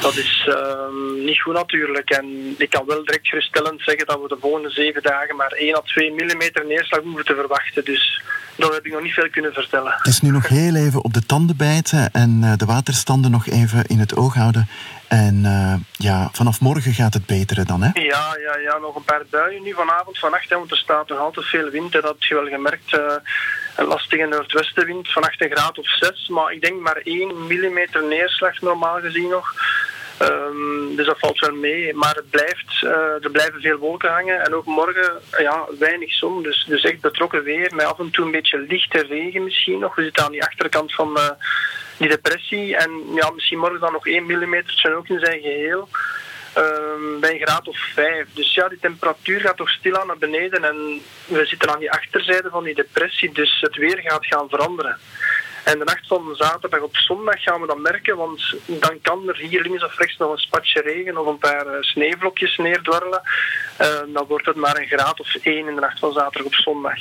Dat is ehm, niet goed natuurlijk. En ik kan wel direct geruststellend zeggen dat we de volgende zeven dagen maar 1 à 2 mm neerslag hoeven te verwachten. Dus daar heb ik nog niet veel kunnen vertellen. Het is nu nog heel even op de tanden bijten en eh, de waterstanden nog even in het oog houden. En eh, ja, vanaf morgen gaat het beteren dan, hè? Ja, ja, ja, nog een paar buien nu vanavond, vannacht. Want er staat nog altijd veel wind. Dat heb je wel gemerkt. eh, een lastige noordwestenwind, vannacht een graad of 6. Maar ik denk maar 1 mm neerslag normaal gezien nog. Ehm, dus dat valt wel mee. Maar het blijft, eh, er blijven veel wolken hangen. En ook morgen ja, weinig zon. Dus, dus echt betrokken weer. Met af en toe een beetje lichte regen misschien nog. We zitten aan die achterkant van die depressie. En ja, misschien morgen dan nog 1 mm ook in zijn geheel. Ehm, bij een graad of 5. Dus ja, die temperatuur gaat toch stilaan naar beneden en we zitten aan die achterzijde van die depressie, dus het weer gaat gaan veranderen. En de nacht van zaterdag op zondag gaan we dat merken, want dan kan er hier links of rechts nog een spatje regen of een paar eh, sneeuwvlokjes neerdwarrelen. Eh, dan wordt het maar een graad of 1 in de nacht van zaterdag op zondag.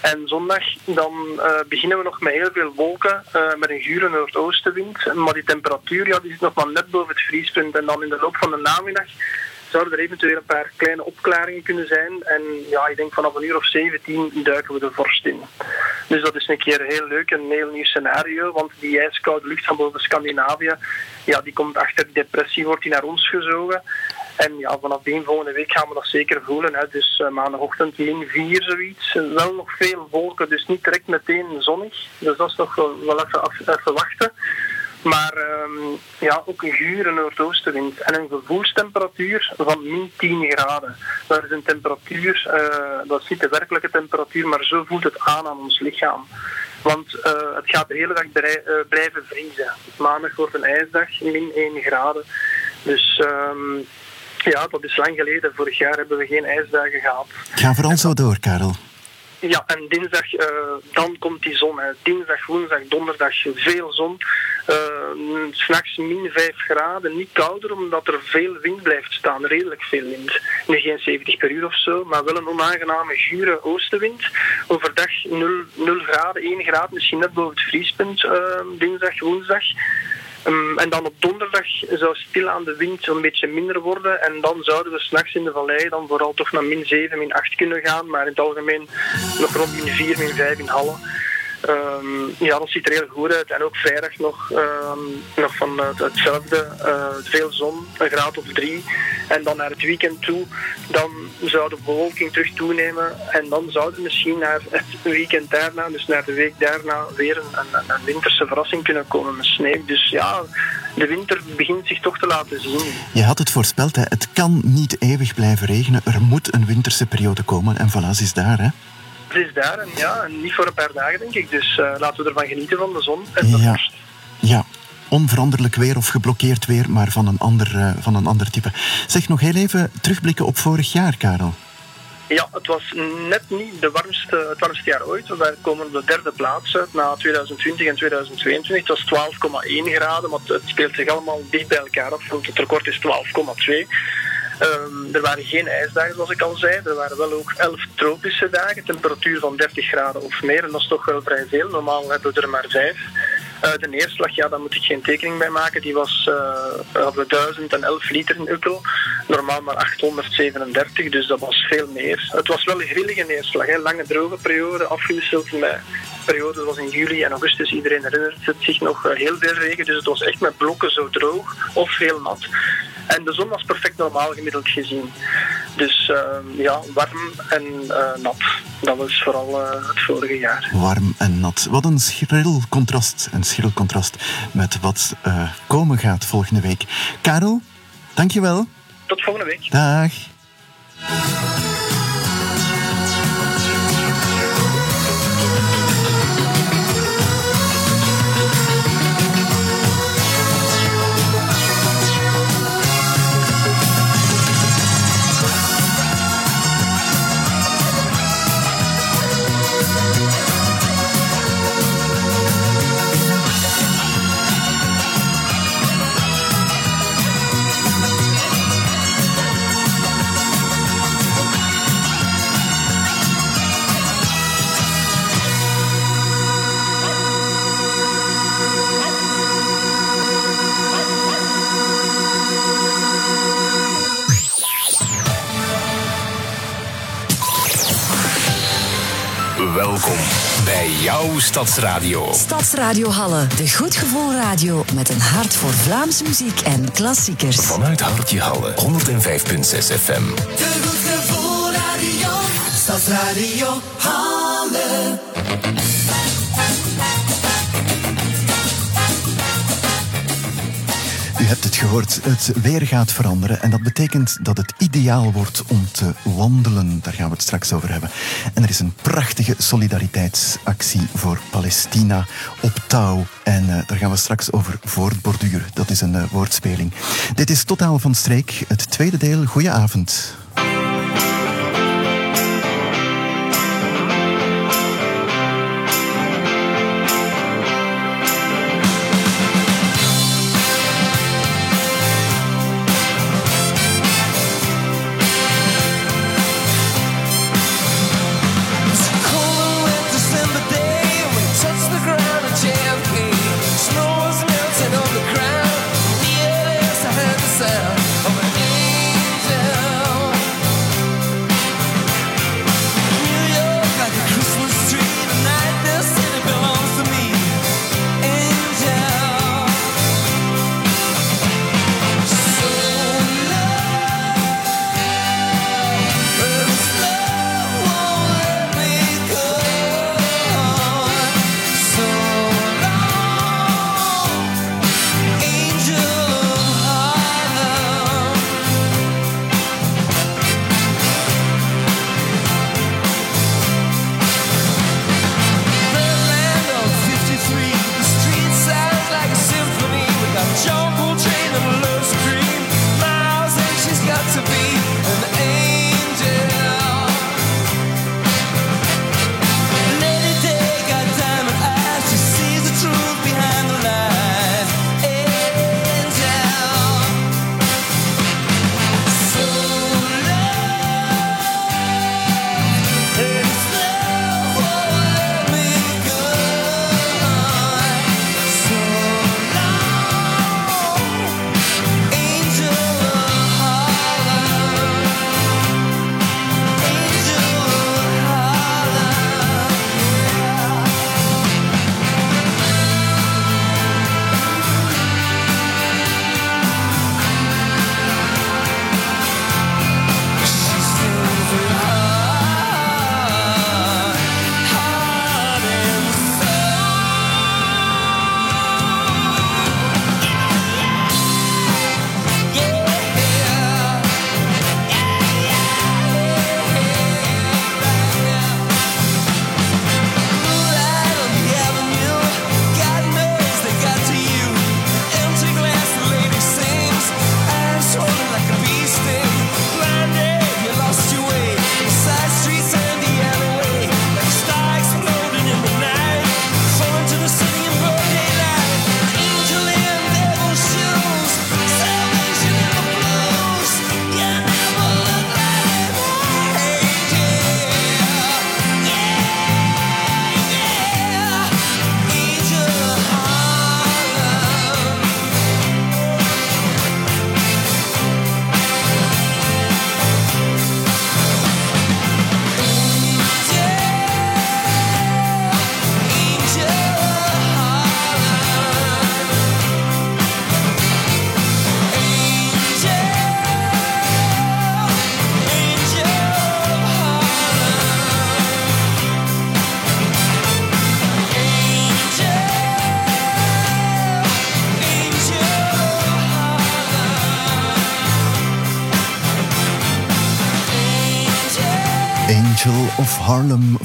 En zondag dan eh, beginnen we nog met heel veel wolken, met een gure noordoostenwind. Maar die temperatuur ja, die zit nog maar net boven het vriespunt. En dan in de loop van de namiddag zouden er eventueel een paar kleine opklaringen kunnen zijn. En ja, ik denk vanaf een uur of 17 duiken we de vorst in. Dus dat is een keer heel leuk, een heel nieuw scenario. Want die ijskoude lucht van boven Scandinavië, ja, die komt achter die depressie, wordt die naar ons gezogen. En ja, vanaf begin volgende week gaan we dat zeker voelen. Hè. Dus uh, maandagochtend min 4 zoiets. Wel nog veel wolken, dus niet direct meteen zonnig. Dus dat is wel, wel even, af, even wachten. Maar um, ja, ook een gure noordoostenwind en een gevoelstemperatuur van min 10 graden. Dat is een temperatuur, uh, dat is niet de werkelijke temperatuur, maar zo voelt het aan aan ons lichaam. Want uh, het gaat de hele dag uh, blijven vriezen. Maandag wordt een ijsdag, min 1 graden. Dus um, ja, dat is lang geleden. Vorig jaar hebben we geen ijsdagen gehad. Ga vooral zo door, Karel. Ja, en dinsdag, uh, dan komt die zon. Hè. Dinsdag, woensdag, donderdag veel zon. Uh, S'nachts min 5 graden, niet kouder omdat er veel wind blijft staan, redelijk veel wind. Nu geen 70 per uur of zo, maar wel een onaangename gure oostenwind. Overdag 0, 0 graden, 1 graad, misschien net boven het vriespunt, uh, dinsdag, woensdag. Um, en dan op donderdag zou stil aan de wind een beetje minder worden. En dan zouden we s'nachts in de vallei dan vooral toch naar min 7, min 8 kunnen gaan. Maar in het algemeen nog rond min 4, min 5 in Halle. Um, ja, dat ziet er heel goed uit. En ook vrijdag nog, um, nog van uh, hetzelfde. Uh, veel zon, een graad of drie. En dan naar het weekend toe, dan zou de bewolking terug toenemen. En dan zouden we misschien naar het weekend daarna, dus naar de week daarna, weer een, een, een winterse verrassing kunnen komen met sneeuw. Dus ja, de winter begint zich toch te laten zien. Je had het voorspeld, hè? het kan niet eeuwig blijven regenen. Er moet een winterse periode komen. En voilà, is daar, hè? Het is daar en ja, en niet voor een paar dagen denk ik. Dus uh, laten we ervan genieten van de zon en de ja. vorst. Ja, onveranderlijk weer of geblokkeerd weer, maar van een, ander, uh, van een ander type. Zeg nog heel even terugblikken op vorig jaar, Karel. Ja, het was net niet de warmste, het warmste jaar ooit. Wij komen op de derde plaats uit na 2020 en 2022. Het was 12,1 graden, maar het speelt zich allemaal dicht bij elkaar af. Want het record is 12,2. Um, er waren geen ijsdagen, zoals ik al zei. Er waren wel ook 11 tropische dagen, temperatuur van 30 graden of meer. En dat is toch wel vrij veel. Normaal hebben we er maar 5. Uh, de neerslag, ja, daar moet ik geen tekening bij maken. Die was uh, hadden we 1011 liter in Ukkel. Normaal maar 837, dus dat was veel meer. Het was wel een grillige neerslag. Hè. Lange droge periode, afgewisseld met periode zoals in juli en augustus. Iedereen herinnert het zich nog uh, heel veel regen. Dus het was echt met blokken zo droog of heel nat. En de zon was perfect normaal gemiddeld gezien. Dus uh, ja, warm en uh, nat. Dat was vooral uh, het vorige jaar. Warm en nat. Wat een schril contrast. Een schril contrast met wat komen gaat volgende week. Karel, dankjewel. Tot volgende week. Dag. Stadsradio. Stadsradio Halle, de goed gevoel radio met een hart voor Vlaamse muziek en klassiekers. Vanuit Hartje Halle, 105.6 FM. De goed gevoel radio, Stadsradio Halle. U hebt het gehoord, het weer gaat veranderen en dat betekent dat het ideaal wordt om te wandelen. Daar gaan we het straks over hebben. En er is een prachtige solidariteitsactie voor Palestina op touw. En eh, daar gaan we straks over voortborduren. Dat is een eh, woordspeling. Dit is Totaal van Streek, het tweede deel. Goedenavond.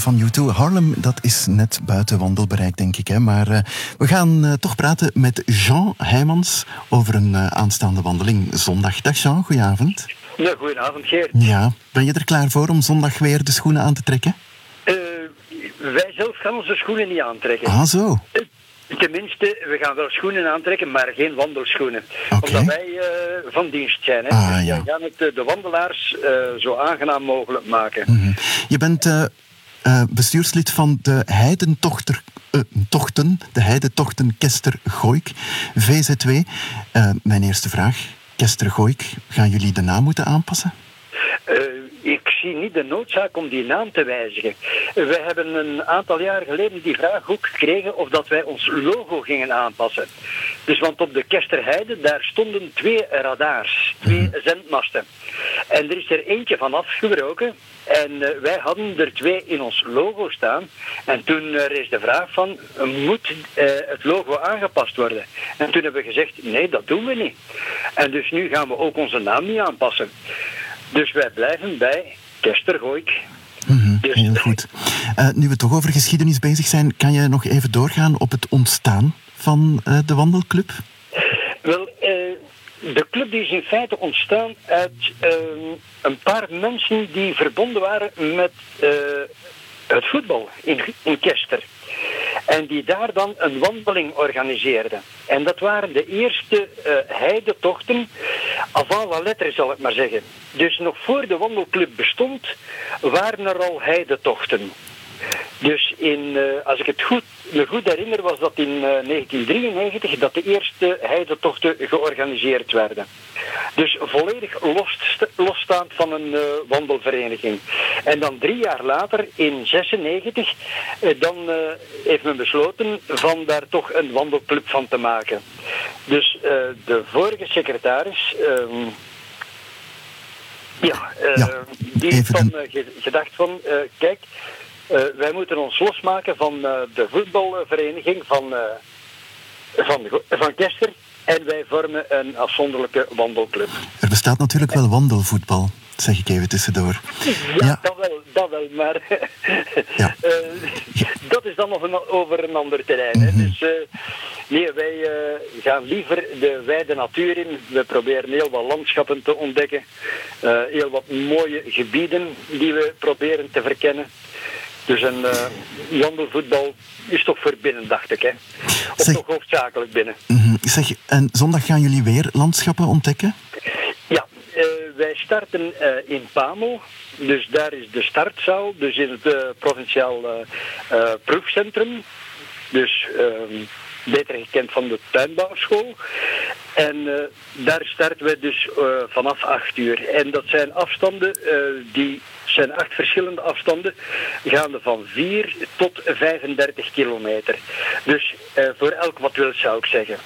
Van U2. Harlem, dat is net buiten wandelbereik, denk ik. Hè? Maar eh, we gaan eh, toch praten met Jean Heijmans over een eh, aanstaande wandeling zondag. Dag Jean, goedenavond. Ja, goedenavond Geert. Ja, ben je er klaar voor om zondag weer de schoenen aan te trekken? Wij zelf gaan onze schoenen niet aantrekken. Ah, zo. Tenminste, we gaan wel schoenen aantrekken, maar geen wandelschoenen. Omdat wij van dienst zijn. Hè. Ah, Dus ja. Wij gaan het de wandelaars zo aangenaam mogelijk maken. Mhm. Je bent eh, bestuurslid van de Heidentochter, eh, Tochten, de Heidetochten Kester Gooik, VZW. Eh, mijn eerste vraag, Kester Gooik, gaan jullie de naam moeten aanpassen? Eh, niet de noodzaak om die naam te wijzigen. We hebben een aantal jaar geleden die vraag ook gekregen of dat wij ons logo gingen aanpassen. Dus want op de Kesterheide, daar stonden twee radars, twee zendmasten. En er is er eentje van afgebroken. En eh, wij hadden er twee in ons logo staan. En toen er is de vraag van, eh, moet eh, het logo aangepast worden? En toen hebben we gezegd, nee, dat doen we niet. En dus nu gaan we ook onze naam niet aanpassen. Dus wij blijven bij Kestergooik. Dus- Heel goed. Eh, nu we toch over geschiedenis bezig zijn, kan je nog even doorgaan op het ontstaan van eh, de wandelclub? Wel, eh, de club die is in feite ontstaan uit eh, een paar mensen die verbonden waren met het voetbal in, in Kester. En die daar dan een wandeling organiseerden. En dat waren de eerste eh heidetochten, avant la lettre zal ik maar zeggen. Dus nog voor de wandelclub bestond, waren er al heidetochten. Dus in, eh, als ik het goed, me goed herinner, was dat in eh, 1993 dat de eerste heidetochten georganiseerd werden. Dus volledig los, losstaand van een eh, wandelvereniging. En dan drie jaar later, in 96, eh, dan eh, heeft men besloten van daar toch een wandelclub van te maken. Dus eh, de vorige secretaris... ehm, ja, eh, die heeft dan eh, ge- gedacht van, eh, kijk, eh, wij moeten ons losmaken van eh, de voetbalvereniging van, eh, van, van Kester. En wij vormen een afzonderlijke wandelclub. Er bestaat natuurlijk wel wandelvoetbal, zeg ik even tussendoor. Ja, Dat, wel, dat wel, maar *laughs* eh, dat is dan nog een, over een ander terrein. Hè. Dus nee, wij gaan liever de wijde natuur in. We proberen heel wat landschappen te ontdekken. Heel wat mooie gebieden die we proberen te verkennen. Dus een wandelvoetbal is toch voor binnen, dacht ik. Hè. Of Zeg- toch hoofdzakelijk binnen. Mhm. Zeg, en zondag gaan jullie weer landschappen ontdekken? Ja, eh, wij starten eh, in Pamel. Dus daar is de startzaal, dus in het provinciaal proefcentrum. Dus ehm, beter gekend van de tuinbouwschool. En daar starten we dus vanaf 8 uur. En dat zijn afstanden, die zijn acht verschillende afstanden, gaande van 4 tot 35 kilometer. Dus eh, voor elk wat wil zou ik zeggen.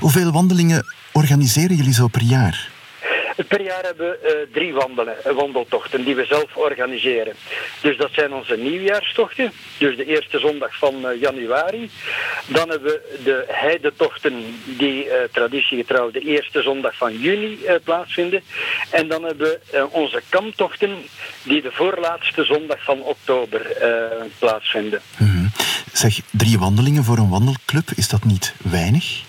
Hoeveel wandelingen organiseren jullie zo per jaar? Per jaar hebben we eh, drie wandelen, eh, wandeltochten die we zelf organiseren. Dus dat zijn onze nieuwjaarstochten, dus de eerste zondag van eh, januari. Dan hebben we de heidetochten die eh, traditiegetrouw de eerste zondag van juni plaatsvinden. En dan hebben we onze kamtochten die de voorlaatste zondag van oktober plaatsvinden. Zeg, drie wandelingen voor een wandelclub, is dat niet weinig?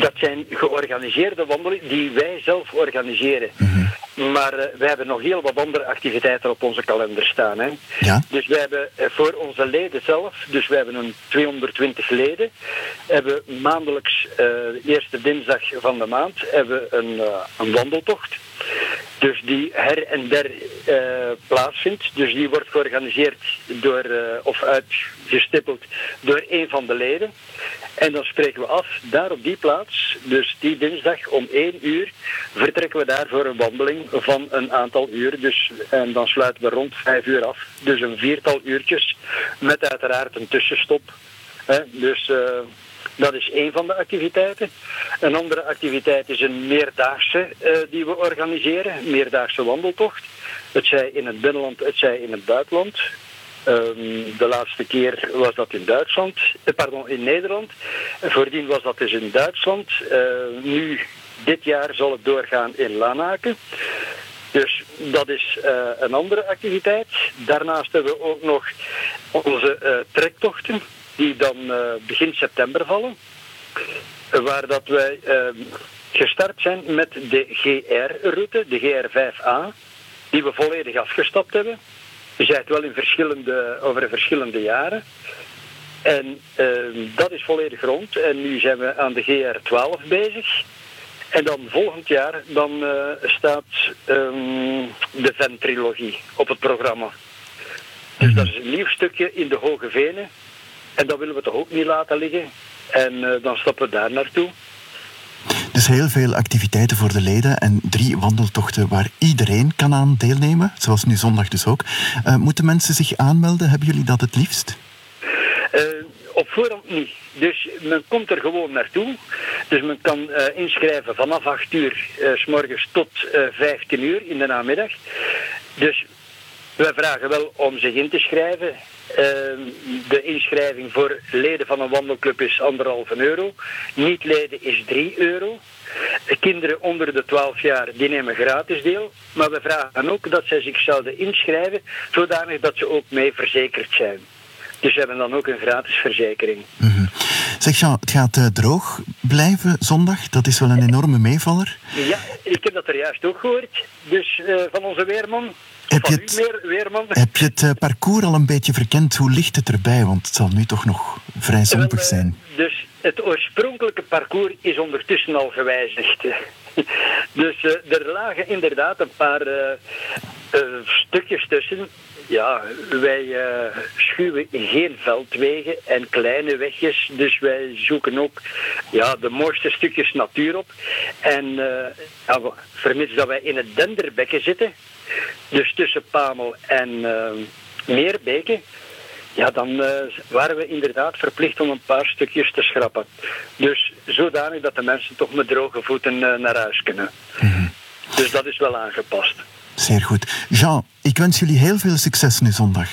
Dat zijn georganiseerde wandelingen die wij zelf organiseren. Maar eh, wij hebben nog heel wat andere activiteiten op onze kalender staan. Hè. Ja. Dus wij hebben eh, voor onze leden zelf, dus wij hebben een 220 leden, hebben maandelijks, de eerste dinsdag van de maand, hebben we een, een wandeltocht. Dus die her en der eh, plaatsvindt. Dus die wordt georganiseerd door, eh, of uitgestippeld door een van de leden. En dan spreken we af, daar op die plaats, dus die dinsdag om één uur, vertrekken we daar voor een wandeling van een aantal uur. Dus, en dan sluiten we rond vijf uur af. Dus een viertal uurtjes, met uiteraard een tussenstop. Hè. Dus... eh, dat is één van de activiteiten. Een andere activiteit is een meerdaagse eh, die we organiseren, een meerdaagse wandeltocht. Het zij in het binnenland, het zij in het buitenland. Ehm, de laatste keer was dat in Duitsland, eh, pardon, in Nederland. En voordien was dat dus in Duitsland. Eh, nu, dit jaar zal het doorgaan in Lanaken. Dus dat is eh, een andere activiteit. Daarnaast hebben we ook nog onze trektochten, die dan eh, begin september vallen. Waar dat wij eh, gestart zijn met de GR-route, de GR5A, die we volledig afgestapt hebben. We zijn het wel in verschillende, over verschillende jaren. En eh, dat is volledig rond. En nu zijn we aan de GR12 bezig. En dan volgend jaar dan, eh, staat ehm, de Ven-trilogie op het programma. Dus dat is een nieuw stukje in de Hoge Venen. En dat willen we toch ook niet laten liggen. En eh, dan stappen we daar naartoe. Dus heel veel activiteiten voor de leden en drie wandeltochten waar iedereen kan aan deelnemen, zoals nu zondag dus ook. Eh, moeten mensen zich aanmelden? Hebben jullie dat het liefst? Eh, op voorhand niet. Dus men komt er gewoon naartoe. Dus men kan inschrijven vanaf 8 uur s morgens tot eh 15 uur in de namiddag. Dus wij vragen wel om zich in te schrijven. Eh, de inschrijving voor leden van een wandelclub is anderhalve euro. Niet-leden is 3 euro. Kinderen onder de 12 jaar die nemen gratis deel. Maar we vragen ook dat zij zich zouden inschrijven, zodanig dat ze ook mee verzekerd zijn. Dus ze hebben dan ook een gratis verzekering. Zeg Jean, het gaat eh, droog blijven zondag. Dat is wel een enorme meevaller. Ja, ik heb dat er juist ook gehoord. Dus eh, van onze weerman. Heb je het- meer, weerman. Heb je het eh, parcours al een beetje verkend? Hoe ligt het erbij? Want het zal nu toch nog vrij zompig zijn. Dus het oorspronkelijke parcours is ondertussen al gewijzigd. *laughs* dus eh, er lagen inderdaad een paar eh, eh, stukjes tussen. Ja, wij schuwen geen veldwegen en kleine wegjes. Dus wij zoeken ook ja, de mooiste stukjes natuur op. En we- vermits dat wij in het denderbekken zitten, dus tussen Pamel en eh Meerbeke, ja, dan eh, waren we inderdaad verplicht om een paar stukjes te schrappen. Dus zodanig dat de mensen toch met droge voeten eh, naar huis kunnen. Dus dat is wel aangepast. Zeer goed. Jean, ik wens jullie heel veel succes nu zondag.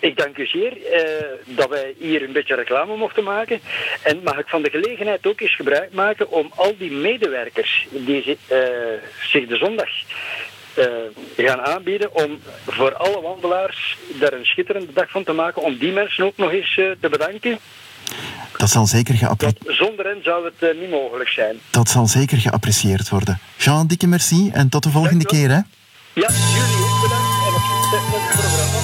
Ik dank u zeer eh, dat wij hier een beetje reclame mochten maken. En mag ik van de gelegenheid ook eens gebruik maken om al die medewerkers die zi- zich de zondag gaan aanbieden om voor alle wandelaars daar een schitterende dag van te maken, om die mensen ook nog eens eh, te bedanken. Dat zal zeker, geappre- Zonder hen zou het eh, niet mogelijk zijn. dat zal zeker geapprecieerd worden. Jean, dikke merci en tot de volgende keer. Hè? Ja, jullie ook bedankt en met het programma.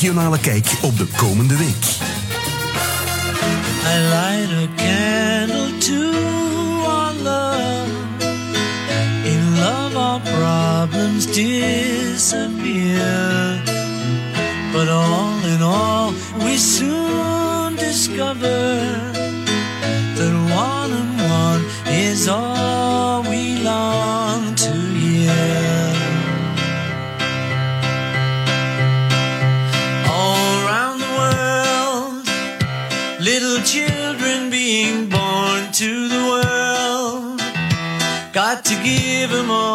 regionale kijk op de komende week. I light a candle to our love. In love our problems disappear. But all in all we soon discover give him all.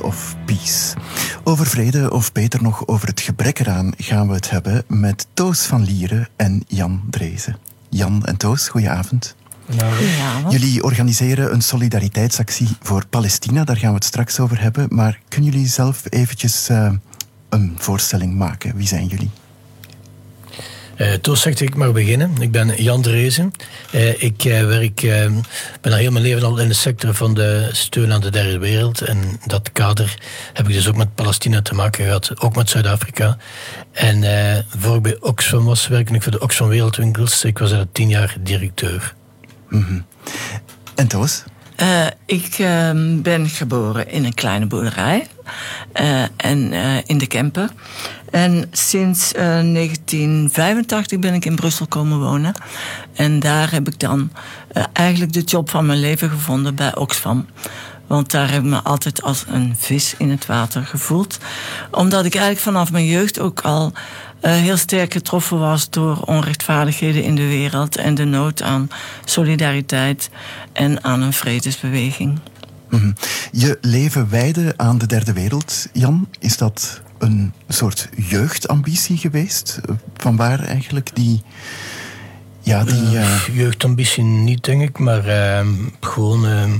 Of Peace. Over vrede, of beter nog over het gebrek eraan, gaan we het hebben met Toos van Lieren en Jan Drezen. Jan en Toos, goedenavond. Goedenavond. Jullie organiseren een solidariteitsactie voor Palestina, daar gaan we het straks over hebben. Maar kunnen jullie zelf eventjes eh, een voorstelling maken? Wie zijn jullie? Eh Toos zegt, ik mag beginnen. Ik ben Jan Drezen. Eh, ik eh, werk, ben al heel mijn leven al in de sector van de steun aan de derde wereld. En in dat kader heb ik dus ook met Palestina te maken gehad, ook met Zuid-Afrika. En eh, voor ik bij Oxfam was, werkte ik voor de Oxfam Wereldwinkels. Ik was daar tien jaar directeur. Mhm. En Toos? Eh, ik ehm, ben geboren in een kleine boerderij eh, en eh, in de Kempen. En sinds eh, 1985 ben ik in Brussel komen wonen. En daar heb ik dan eh, eigenlijk de job van mijn leven gevonden bij Oxfam. Want daar heb ik me altijd als een vis in het water gevoeld. Omdat ik eigenlijk vanaf mijn jeugd ook al eh, heel sterk getroffen was door onrechtvaardigheden in de wereld en de nood aan solidariteit en aan een vredesbeweging. Mhm. Je leven wijden aan de derde wereld, Jan. Is dat een soort jeugdambitie geweest? Eh, Vanwaar eigenlijk die... Ja, die... eh, Jeugdambitie niet, denk ik, maar ehm, gewoon... ehm,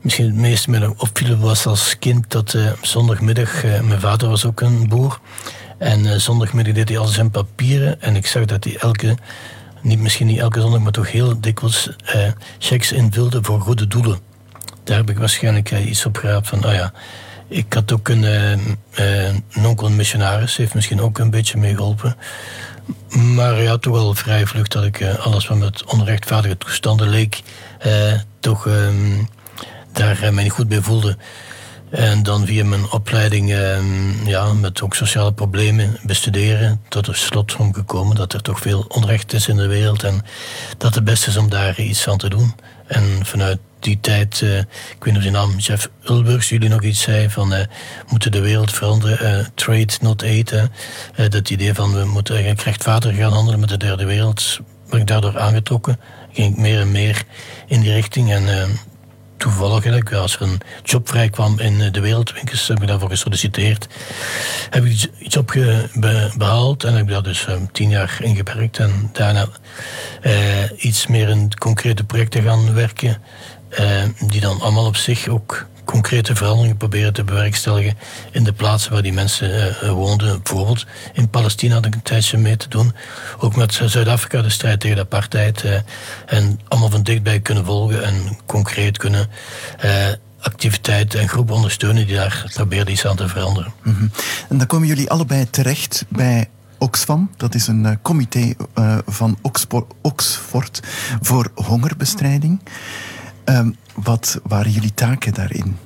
misschien het meeste me opviel was als kind dat eh, zondagmiddag... eh, mijn vader was ook een boer. En eh, zondagmiddag deed hij al zijn papieren. En ik zag dat hij elke... Niet, misschien niet elke zondag, maar toch heel dikwijls... eh checks invulde voor goede doelen. Daar heb ik waarschijnlijk eh, iets op geraapt van... Oh ja, ik had ook een, eh, eh, een onkel heeft misschien ook een beetje meegeholpen. Maar ja, toch wel vrij vlug dat ik alles wat met onrechtvaardige toestanden leek, eh, toch ehm, daar mij niet goed bij voelde. En dan via mijn opleiding, ehm, ja, met ook sociale problemen bestuderen, tot de slotsom gekomen dat er toch veel onrecht is in de wereld en dat het beste is om daar iets aan te doen. En vanuit die tijd, eh, ik weet niet of naam Jeff Ulburgs jullie nog iets zei van eh, moeten de wereld veranderen, eh, trade not. Eh, dat idee van we moeten eigenlijk rechtvaardig gaan handelen met de derde wereld, ben ik daardoor aangetrokken. Ging ik meer en meer in die richting en toevallig als er een job vrij kwam in de wereldwinkels, heb ik daarvoor gesolliciteerd. Heb ik ge- be- behaald en heb ik daar dus tien jaar in gewerkt. En daarna iets meer in concrete projecten gaan werken, eh, die dan allemaal op zich ook concrete veranderingen proberen te bewerkstelligen in de plaatsen waar die mensen eh, woonden. Bijvoorbeeld in Palestina had ik een tijdje mee te doen. Ook met Zuid-Afrika, de strijd tegen de apartheid. eh, en allemaal van dichtbij kunnen volgen en concreet kunnen eh, activiteiten en groepen ondersteunen die daar proberen iets aan te veranderen. mhm. En dan komen jullie allebei terecht bij Oxfam. Dat is een eh, comité eh, van Oxford voor hongerbestrijding. Ehm, wat waren jullie taken daarin?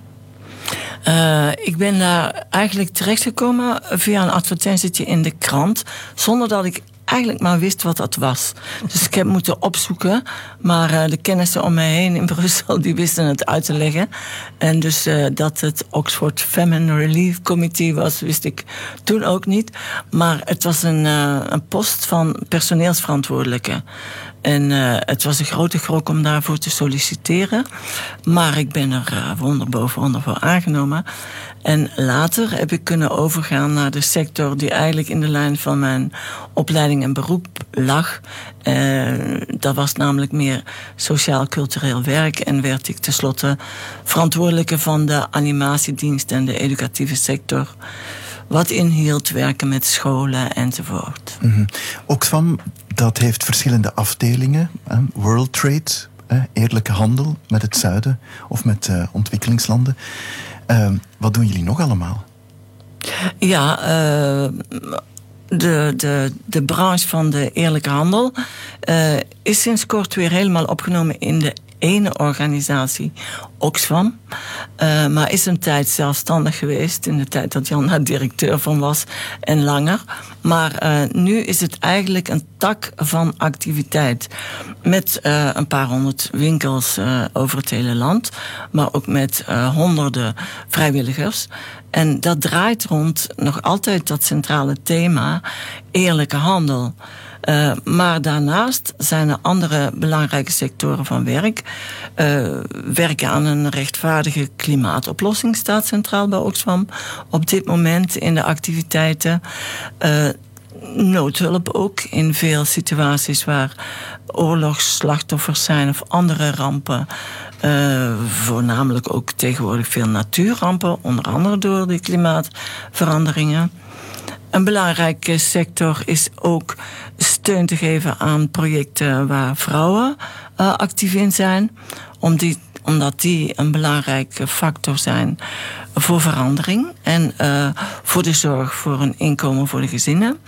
Eh, ik ben daar eigenlijk terechtgekomen via een advertentietje in de krant, zonder dat ik eigenlijk maar wist wat dat was. Dus ik heb moeten opzoeken, maar eh, de kennissen om mij heen in *laughs* Brussel die wisten het uit te leggen. En dus eh, dat het Oxford Famine Relief Committee was, wist ik toen ook niet. Maar het was een, eh, een post van personeelsverantwoordelijke. En het was een grote grok om daarvoor te solliciteren. Maar ik ben er eh, wonder boven wonder voor aangenomen. En later heb ik kunnen overgaan naar de sector die eigenlijk in de lijn van mijn opleiding en beroep lag. Eh, dat was namelijk meer sociaal-cultureel werk. En werd ik tenslotte verantwoordelijke van de animatiedienst en de educatieve sector. Wat inhield werken met scholen enzovoort. Mhm. Oxfam, dat heeft verschillende afdelingen. World Trade, eerlijke handel met het zuiden of met eh, ontwikkelingslanden. Ehm, wat doen jullie nog allemaal? Ja, eh, de, de, de branche van de eerlijke handel eh, is sinds kort weer helemaal opgenomen in de ene organisatie, Oxfam. Eh, maar is een tijd zelfstandig geweest, in de tijd dat Jan daar directeur van was en langer. Maar eh, nu is het eigenlijk een tak van activiteit. Met eh, een paar honderd winkels over het hele land, maar ook met honderden vrijwilligers. En dat draait rond nog altijd dat centrale thema eerlijke handel. Uh, maar daarnaast zijn er andere belangrijke sectoren van werk. Uh, werken aan een rechtvaardige klimaatoplossing staat centraal bij Oxfam op dit moment in de activiteiten. Uh, noodhulp ook in veel situaties waar oorlogsslachtoffers zijn of andere rampen. Uh, voornamelijk ook tegenwoordig veel natuurrampen, onder andere door de klimaatveranderingen. Een belangrijke sector is ook steun te geven aan projecten waar vrouwen uh, actief in zijn, om die, omdat die een belangrijke factor zijn voor verandering en uh, voor de zorg voor een inkomen voor de gezinnen.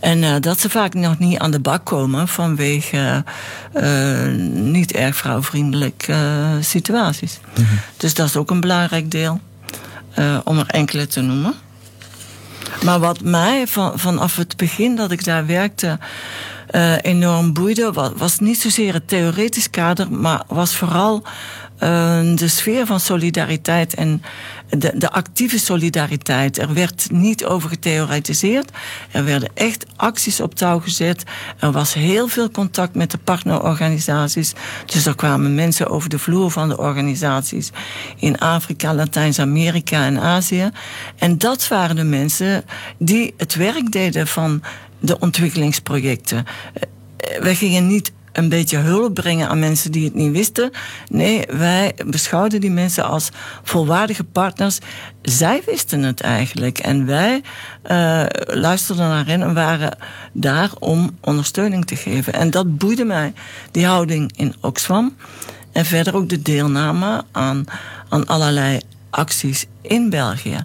En uh, dat ze vaak nog niet aan de bak komen vanwege uh, niet erg vrouwvriendelijke situaties. Mm -hmm. Dus dat is ook een belangrijk deel, om er enkele te noemen. Maar wat mij van, vanaf het begin dat ik daar werkte enorm boeide, was niet zozeer het theoretisch kader, maar was vooral de sfeer van solidariteit en de, de actieve solidariteit. Er werd niet over getheoretiseerd. Er werden echt acties op touw gezet. Er was heel veel contact met de partnerorganisaties. Dus er kwamen mensen over de vloer van de organisaties in Afrika, Latijns-Amerika en Azië. En dat waren de mensen die het werk deden van de ontwikkelingsprojecten. Wij gingen niet een beetje hulp brengen aan mensen die het niet wisten. Nee, wij beschouwden die mensen als volwaardige partners. Zij wisten het eigenlijk. En wij uh, luisterden naar hen en waren daar om ondersteuning te geven. En dat boeide mij, die houding in Oxfam. En verder ook de deelname aan, aan allerlei acties in België.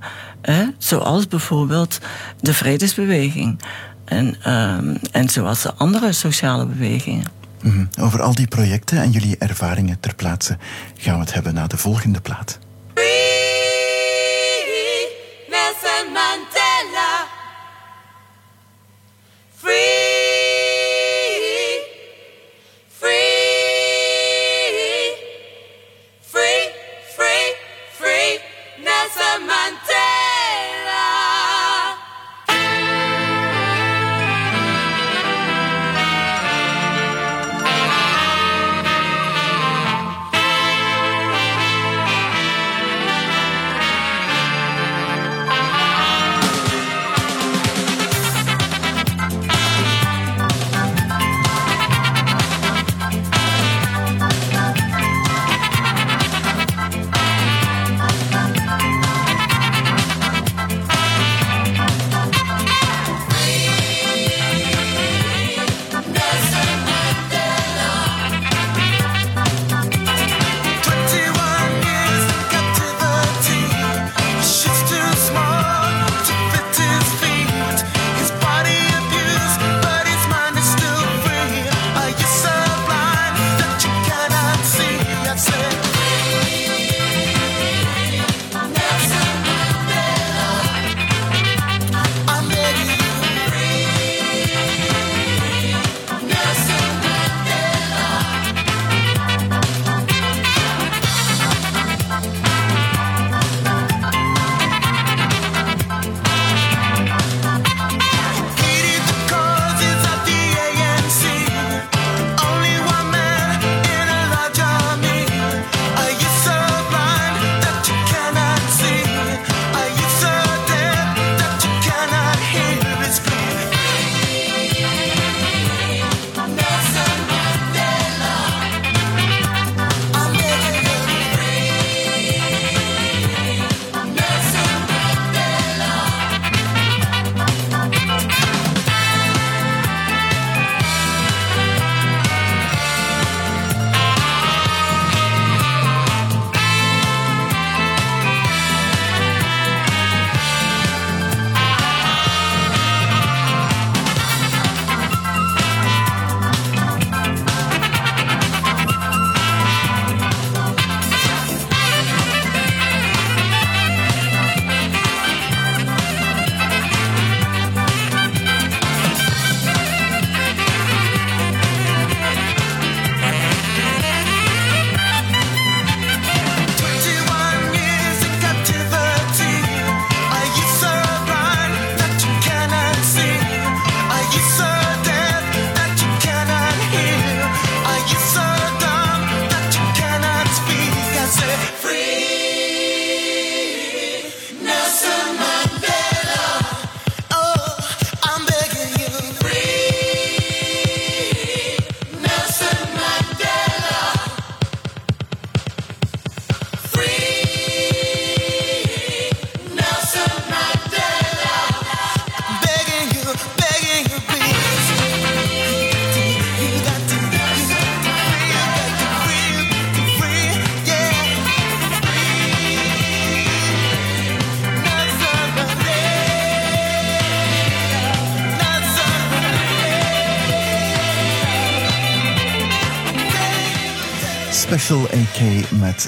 Zoals bijvoorbeeld de Vredesbeweging. En, uh, en zoals de andere sociale bewegingen. -hmm. Over al die projecten en jullie ervaringen ter plaatse gaan we het hebben na de volgende plaat.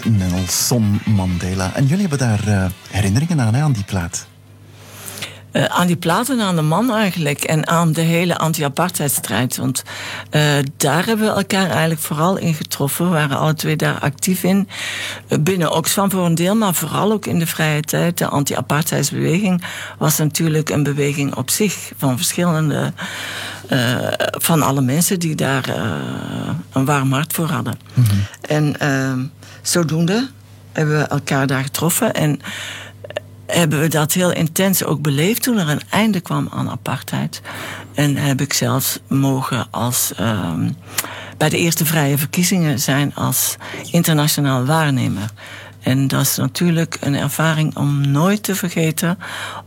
Nelson Mandela. En jullie hebben daar eh, herinneringen aan, hè, aan die plaat. Eh, aan die platen, aan de man eigenlijk. En aan de hele anti-apartheidstrijd. Want eh, daar hebben we elkaar eigenlijk vooral in getroffen. We waren alle twee daar actief in. Binnen Oxfam voor een deel, maar vooral ook in de vrije tijd. De anti-apartheidsbeweging was natuurlijk een beweging op zich. Van verschillende... van alle mensen die daar een warm hart voor hadden. En eh, zodoende hebben we elkaar daar getroffen. En hebben we dat heel intens ook beleefd toen er een einde kwam aan apartheid. En heb ik zelfs mogen als ehm, bij de eerste vrije verkiezingen zijn als internationaal waarnemer. En dat is natuurlijk een ervaring om nooit te vergeten,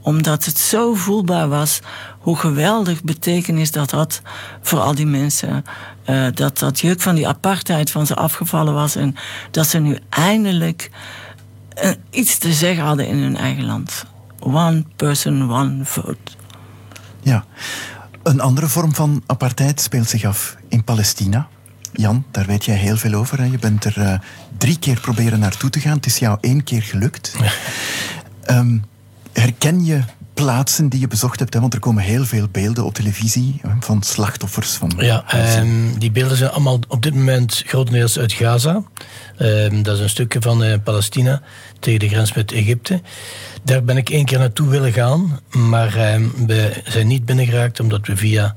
omdat het zo voelbaar was hoe geweldig betekenis dat had voor al die mensen. Eh, dat dat juk van die apartheid van ze afgevallen was en dat ze nu eindelijk eh, iets te zeggen hadden in hun eigen land. One person, one vote. Ja. Een andere vorm van apartheid speelt zich af in Palestina. Jan, daar weet jij heel veel over. Hè? Je bent er eh, drie keer proberen naartoe te gaan. Het is jou één keer gelukt. Ehm, herken je plaatsen die je bezocht hebt? Hè? Want er komen heel veel beelden op televisie hè, van slachtoffers. Van Ja, ehm, die beelden zijn allemaal op dit moment grotendeels uit Gaza. Ehm, dat is een stukje van eh, Palestina tegen de grens met Egypte. Daar ben ik één keer naartoe willen gaan, maar ehm, we zijn niet binnengeraakt omdat we via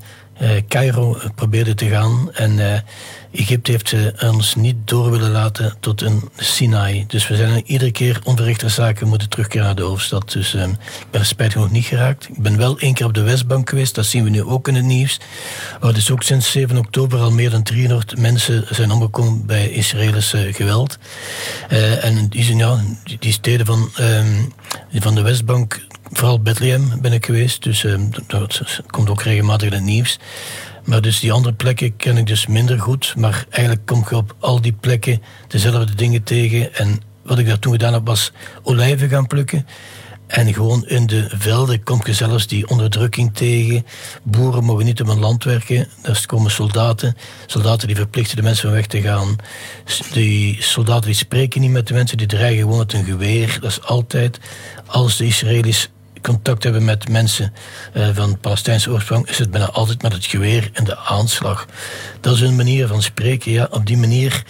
Cairo eh, probeerden te gaan. En eh, Egypte heeft ons niet door willen laten tot een Sinai. Dus we zijn iedere keer onverrichte zaken moeten terugkeren naar de hoofdstad. Dus ehm, ik ben spijtig genoeg niet geraakt. Ik ben wel één keer op de Westbank geweest, dat zien we nu ook in het nieuws. Waar dus ook sinds 7 oktober al meer dan 300 mensen zijn omgekomen bij Israëlisch geweld. Eh, en die, zijn, ja, die, die steden van, ehm, van de Westbank, vooral Bethlehem ben ik geweest. Dus ehm, dat, komt ook regelmatig in het nieuws. Maar dus die andere plekken ken ik dus minder goed. Maar eigenlijk kom je op al die plekken dezelfde dingen tegen. En wat ik daar toen gedaan heb, was olijven gaan plukken. En gewoon in de velden kom je zelfs die onderdrukking tegen. Boeren mogen niet op hun land werken. Daar komen soldaten. Soldaten die verplichten de mensen van weg te gaan. Die soldaten die spreken niet met de mensen. Die dreigen gewoon met een geweer. Dat is altijd. Als de Israëli's contact hebben met mensen eh, van Palestijnse oorsprong, is het bijna altijd met het geweer en de aanslag. Dat is een manier van spreken. Ja, op die manier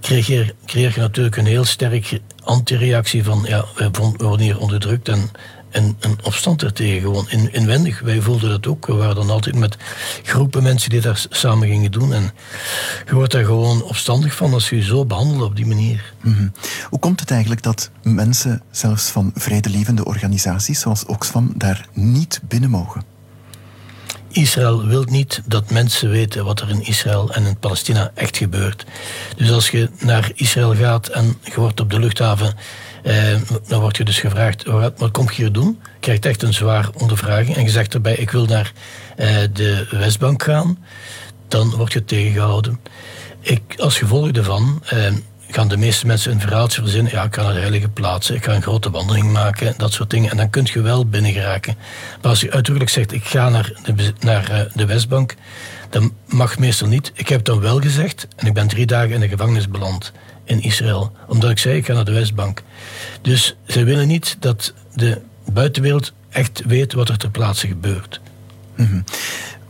creëer je, natuurlijk een heel sterk antireactie van ja, we worden hier onderdrukt en, en een opstand ertegen. Gewoon in, inwendig. Wij voelden dat ook. We waren dan altijd met groepen mensen die daar samen gingen doen. En je wordt daar gewoon opstandig van als je je zo behandelt op die manier. Mhm. Hoe komt het eigenlijk dat mensen, zelfs van vredelievende organisaties zoals Oxfam, daar niet binnen mogen? Israël wil niet dat mensen weten wat er in Israël en in Palestina echt gebeurt. Dus als je naar Israël gaat en je wordt op de luchthaven, eh, dan word je dus gevraagd, wat, wat kom je hier doen? Je krijgt echt een zwaar ondervraging en je zegt erbij, ik wil naar eh, de Westbank gaan. Dan word je tegengehouden. Ik, als gevolg daarvan eh, gaan de meeste mensen een verhaaltje verzinnen. Ja, ik ga naar de heilige plaatsen, ik ga een grote wandeling maken, dat soort dingen. En dan kun je wel binnen geraken. Maar als je uitdrukkelijk zegt, ik ga naar de, naar, eh, de Westbank, dan mag meestal niet. Ik heb dan wel gezegd en ik ben drie dagen in de gevangenis beland in Israël. Omdat ik zei, ik ga naar de Westbank. Dus zij willen niet dat de buitenwereld echt weet wat er ter plaatse gebeurt. Mhm.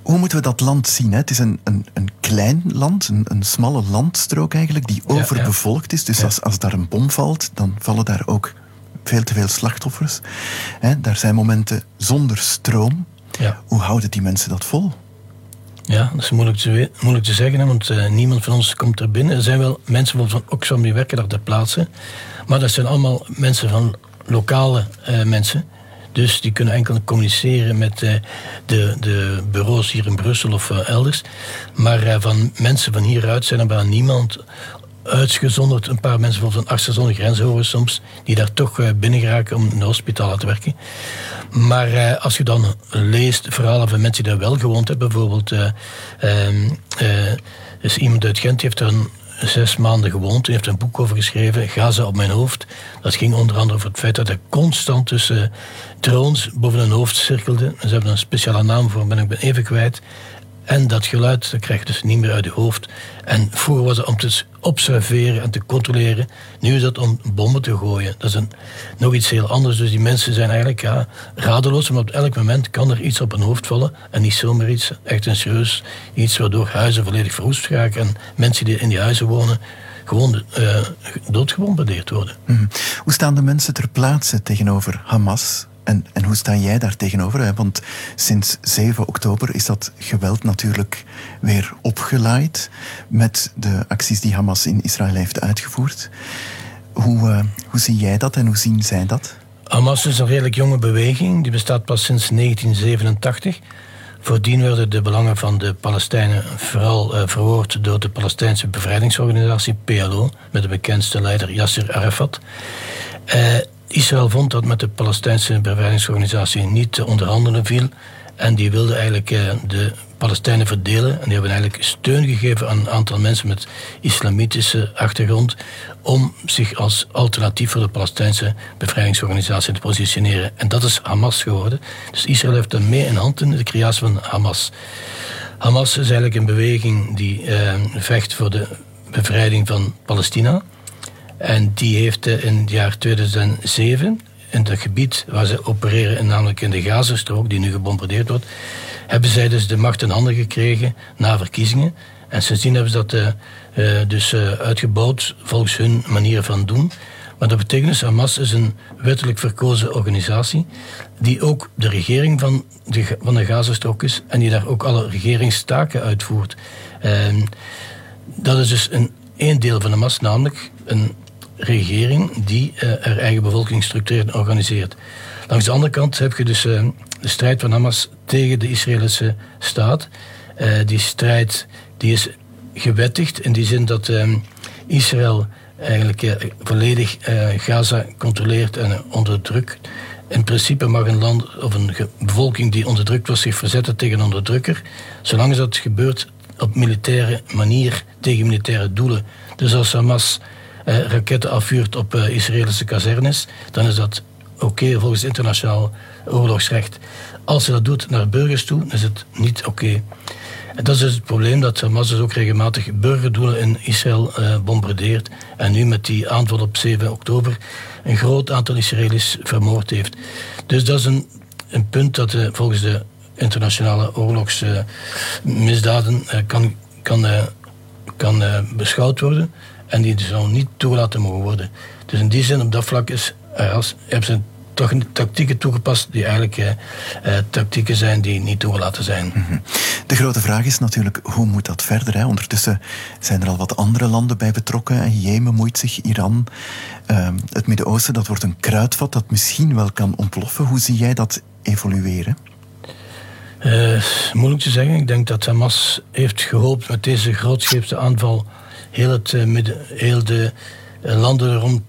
Hoe moeten we dat land zien? Hè? Het is een, een, een klein land, een, een smalle landstrook eigenlijk, die overbevolkt is. Dus als, als daar een bom valt, dan vallen daar ook veel te veel slachtoffers. Hè? Daar zijn momenten zonder stroom. Ja. Hoe houden die mensen dat vol? Ja, dat is moeilijk te, moeilijk te zeggen, hè, want eh, niemand van ons komt er binnen. Er zijn wel mensen bijvoorbeeld van Oxfam die werken daar ter plaatse. Maar dat zijn allemaal mensen van lokale eh, mensen. Dus die kunnen enkel communiceren met eh, de, de bureaus hier in Brussel of elders. Maar van mensen van hieruit zijn er bijna niemand uitgezonderd. Een paar mensen bijvoorbeeld van Artsen zonder Grenzen horen soms, die daar toch eh, binnen geraken om in de hospitalen te werken. Maar eh, als je dan leest verhalen van mensen die daar wel gewoond hebben, bijvoorbeeld eh, ehm, eh, is iemand uit Gent die heeft er een zes maanden gewoond en heeft een boek over geschreven, Gaza op mijn hoofd. Dat ging onder andere over het feit dat hij constant tussen drones boven hun hoofd cirkelde. Ze hebben er een speciale naam voor, ben ik ben even kwijt. En dat geluid dat krijg dus niet meer uit je hoofd. En vroeger was het om te observeren en te controleren. Nu is dat om bommen te gooien. Dat is een, nog iets heel anders. Dus die mensen zijn eigenlijk ja, radeloos. Maar op elk moment kan er iets op hun hoofd vallen. En niet zomaar iets, echt een serieus iets waardoor huizen volledig verwoest raken. En mensen die in die huizen wonen gewoon eh doodgebombardeerd worden. Mhm. Hoe staan de mensen ter plaatse tegenover Hamas? En, en hoe sta jij daar tegenover? Want sinds 7 oktober is dat geweld natuurlijk weer opgelaaid met de acties die Hamas in Israël heeft uitgevoerd. Hoe, eh, hoe zie jij dat en hoe zien zij dat? Hamas is een redelijk jonge beweging. Die bestaat pas sinds 1987. Voordien werden de belangen van de Palestijnen vooral eh, verwoord door de Palestijnse bevrijdingsorganisatie PLO, met de bekendste leider Yasser Arafat. Eh, Israël vond dat met de Palestijnse bevrijdingsorganisatie niet te onderhandelen viel. En die wilde eigenlijk eh, de Palestijnen verdelen. En die hebben eigenlijk steun gegeven aan een aantal mensen met islamitische achtergrond. om zich als alternatief voor de Palestijnse bevrijdingsorganisatie te positioneren. En dat is Hamas geworden. Dus Israël heeft er mee in hand in de creatie van Hamas. Hamas is eigenlijk een beweging die eh, vecht voor de bevrijding van Palestina. En die heeft eh, in het jaar 2007, in het gebied waar ze opereren, namelijk in de Gazastrook, die nu gebombardeerd wordt, hebben zij dus de macht in handen gekregen na verkiezingen. En sindsdien hebben ze dat eh, eh, dus uitgebouwd volgens hun manier van doen. Maar dat betekent dus, Hamas is een wettelijk verkozen organisatie die ook de regering van de, van de Gazastrook is en die daar ook alle regeringstaken uitvoert. Dat is dus een, één deel van Hamas, namelijk een regering die uh, haar eigen bevolking structureert en organiseert. Langs de andere kant heb je dus uh, de strijd van Hamas tegen de Israëlische staat. Uh, die strijd die is gewettigd in die zin dat Israël eigenlijk volledig Gaza controleert en onderdrukt. In principe mag een land of een bevolking die onderdrukt was zich verzetten tegen een onderdrukker, zolang dat gebeurt op militaire manier tegen militaire doelen. Dus als Hamas eh, raketten afvuurt op eh, Israëlische kazernes, dan is dat oké volgens internationaal oorlogsrecht. Als ze dat doet naar burgers toe, is het niet oké. En dat is dus het probleem dat Hamas dus ook regelmatig burgerdoelen in Israël eh, bombardeert. En nu met die aanval op 7 oktober een groot aantal Israëli's vermoord heeft. Dus dat is een, een punt dat eh, volgens de internationale oorlogsmisdaden eh, kan, kan, eh, kan eh, beschouwd worden. En die zou niet toegelaten mogen worden. Dus in die zin, op dat vlak is, als, hebben ze toch tactieken toegepast die eigenlijk eh, eh, tactieken zijn die niet toegelaten zijn. De grote vraag is natuurlijk, hoe moet dat verder? Hè? Ondertussen zijn er al wat andere landen bij betrokken. Jemen moeit zich, Iran. Uh, het Midden-Oosten, dat wordt een kruidvat dat misschien wel kan ontploffen. Hoe zie jij dat evolueren? Uh, moeilijk te zeggen. Ik denk dat Hamas heeft gehoopt met deze grootscheepse aanval heel, het, midden, heel de uh, landen rond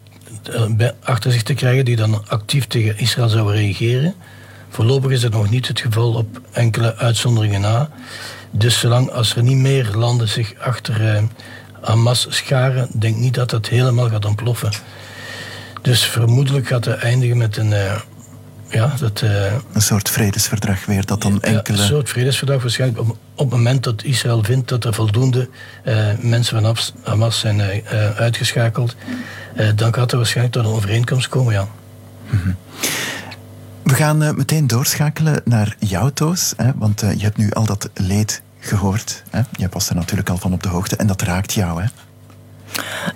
achter zich te krijgen die dan actief tegen Israël zouden reageren. Voorlopig is dat nog niet het geval op enkele uitzonderingen na. Dus zolang als er niet meer landen zich achter Hamas scharen, denk niet dat dat helemaal gaat ontploffen. Dus vermoedelijk gaat het eindigen met een ja, dat, uh, een soort vredesverdrag weer, dat dan enkele... Ja, een soort vredesverdrag waarschijnlijk op, op het moment dat Israël vindt dat er voldoende uh, mensen van Hamas zijn uh, uitgeschakeld, dan gaat er waarschijnlijk tot een overeenkomst komen, ja. Mm -hmm. We gaan meteen doorschakelen naar jouw Toos, hè, want je hebt nu al dat leed gehoord. Hè? Je was er natuurlijk al van op de hoogte en dat raakt jou, hè?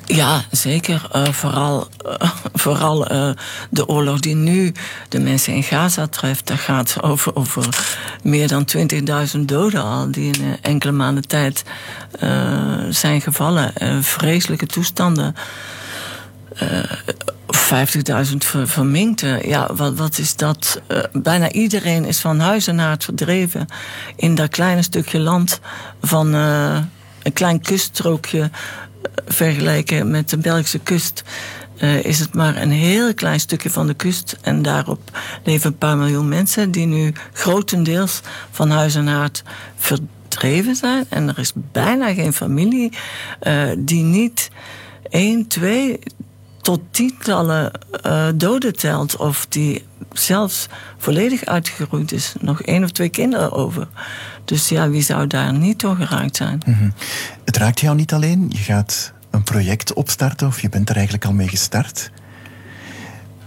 Ja, zeker. Uh, vooral uh, *laughs* vooral uh, de oorlog die nu de mensen in Gaza treft. Dat gaat over, over meer dan 20.000 doden al, die in enkele maanden tijd zijn gevallen. vreselijke toestanden. 50.000 ver, verminkten. Ja, wat, wat is dat? bijna iedereen is van huis en haard verdreven. In dat kleine stukje land van een klein kuststrookje vergelijken met de Belgische kust, uh, is het maar een heel klein stukje van de kust. En daarop leven een paar miljoen mensen die nu grotendeels van huis en haard verdreven zijn. En er is bijna geen familie uh, die niet één, twee tot tientallen uh, doden telt. Of die zelfs volledig uitgeroeid is. Nog één of twee kinderen over. Dus ja, wie zou daar niet door geraakt zijn? Mhm. Het raakt jou niet alleen. Je gaat een project opstarten of je bent er eigenlijk al mee gestart.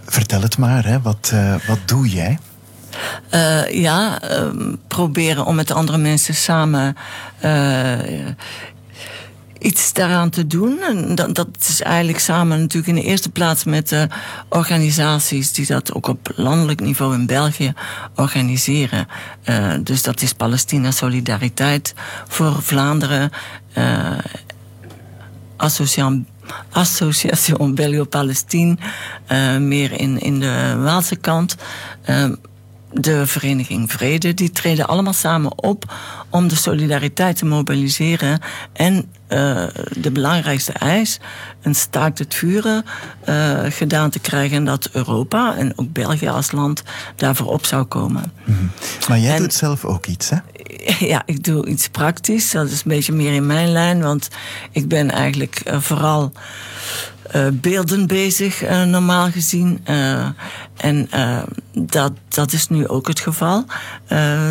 Vertel het maar, hè. Wat, eh, wat doe jij? Eh, ja, ehm, proberen om met andere mensen samen eh, iets daaraan te doen. En dat, dat is eigenlijk samen natuurlijk in de eerste plaats met de organisaties die dat ook op landelijk niveau in België organiseren. Eh, dus dat is Palestina Solidariteit voor Vlaanderen. eh Association, Association Belgo-Palestine, eh, meer in, in de Waalse kant. De Vereniging Vrede, die treden allemaal samen op om de solidariteit te mobiliseren en eh, de belangrijkste eis, een staakt het vuren, eh, gedaan te krijgen en dat Europa en ook België als land daarvoor op zou komen. Maar jij doet zelf ook iets, hè? *laughs* Ja, ik doe iets praktisch. Dat is een beetje meer in mijn lijn, want ik ben eigenlijk eh, vooral eh, beelden bezig, eh, normaal gezien. Eh, en dat, dat is nu ook het geval.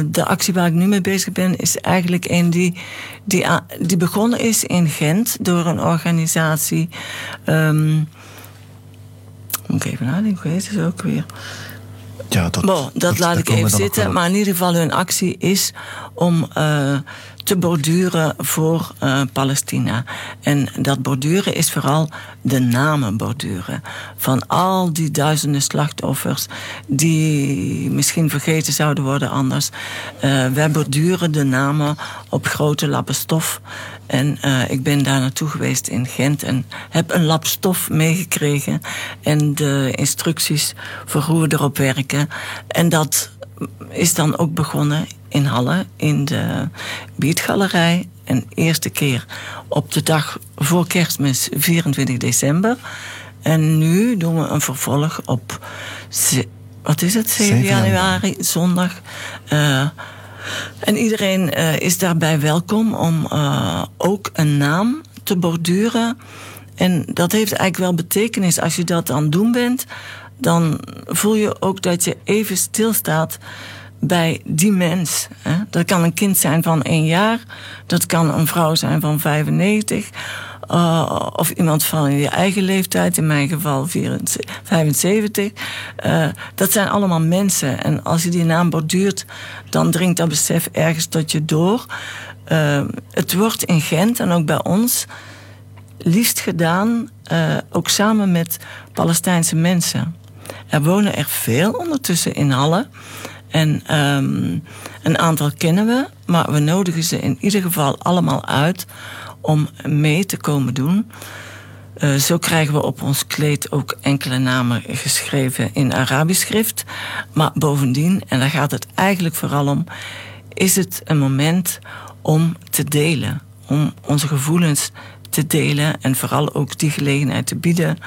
De actie waar ik nu mee bezig ben, is eigenlijk een die, die, die begonnen is in Gent door een organisatie. ehm, moet ik even nadenken, hoe heet het ook weer? Ja, dat, Bon, dat, laat daar ik even zitten. Maar in ieder geval, hun actie is om te borduren voor eh, Palestina. En dat borduren is vooral de namen borduren. Van al die duizenden slachtoffers die misschien vergeten zouden worden anders. Eh, wij borduren de namen op grote lappen stof. En eh, ik ben daar naartoe geweest in Gent en heb een lap stof meegekregen. En de instructies voor hoe we erop werken. En dat is dan ook begonnen in Halle, in de Beatgalerij. En eerste keer op de dag voor kerstmis, 24 december. En nu doen we een vervolg op, wat is het, 7 7 januari. januari, zondag. Eh, en iedereen eh, is daarbij welkom om eh, ook een naam te borduren. En dat heeft eigenlijk wel betekenis. Als je dat aan het doen bent, dan voel je ook dat je even stilstaat bij die mens. Hè? Dat kan een kind zijn van één jaar, dat kan een vrouw zijn van 95. eh, of iemand van je eigen leeftijd, in mijn geval 74, 75. Eh, dat zijn allemaal mensen. En als je die naam borduurt, dan dringt dat besef ergens tot je door. Eh, het wordt in Gent en ook bij ons liefst gedaan, ook samen met Palestijnse mensen. Er wonen er veel ondertussen in Halle. En ehm, een aantal kennen we, maar we nodigen ze in ieder geval allemaal uit om mee te komen doen. Eh, zo krijgen we op ons kleed ook enkele namen geschreven in Arabisch schrift. Maar bovendien, en daar gaat het eigenlijk vooral om, is het een moment om te delen. Om onze gevoelens te delen en vooral ook die gelegenheid te bieden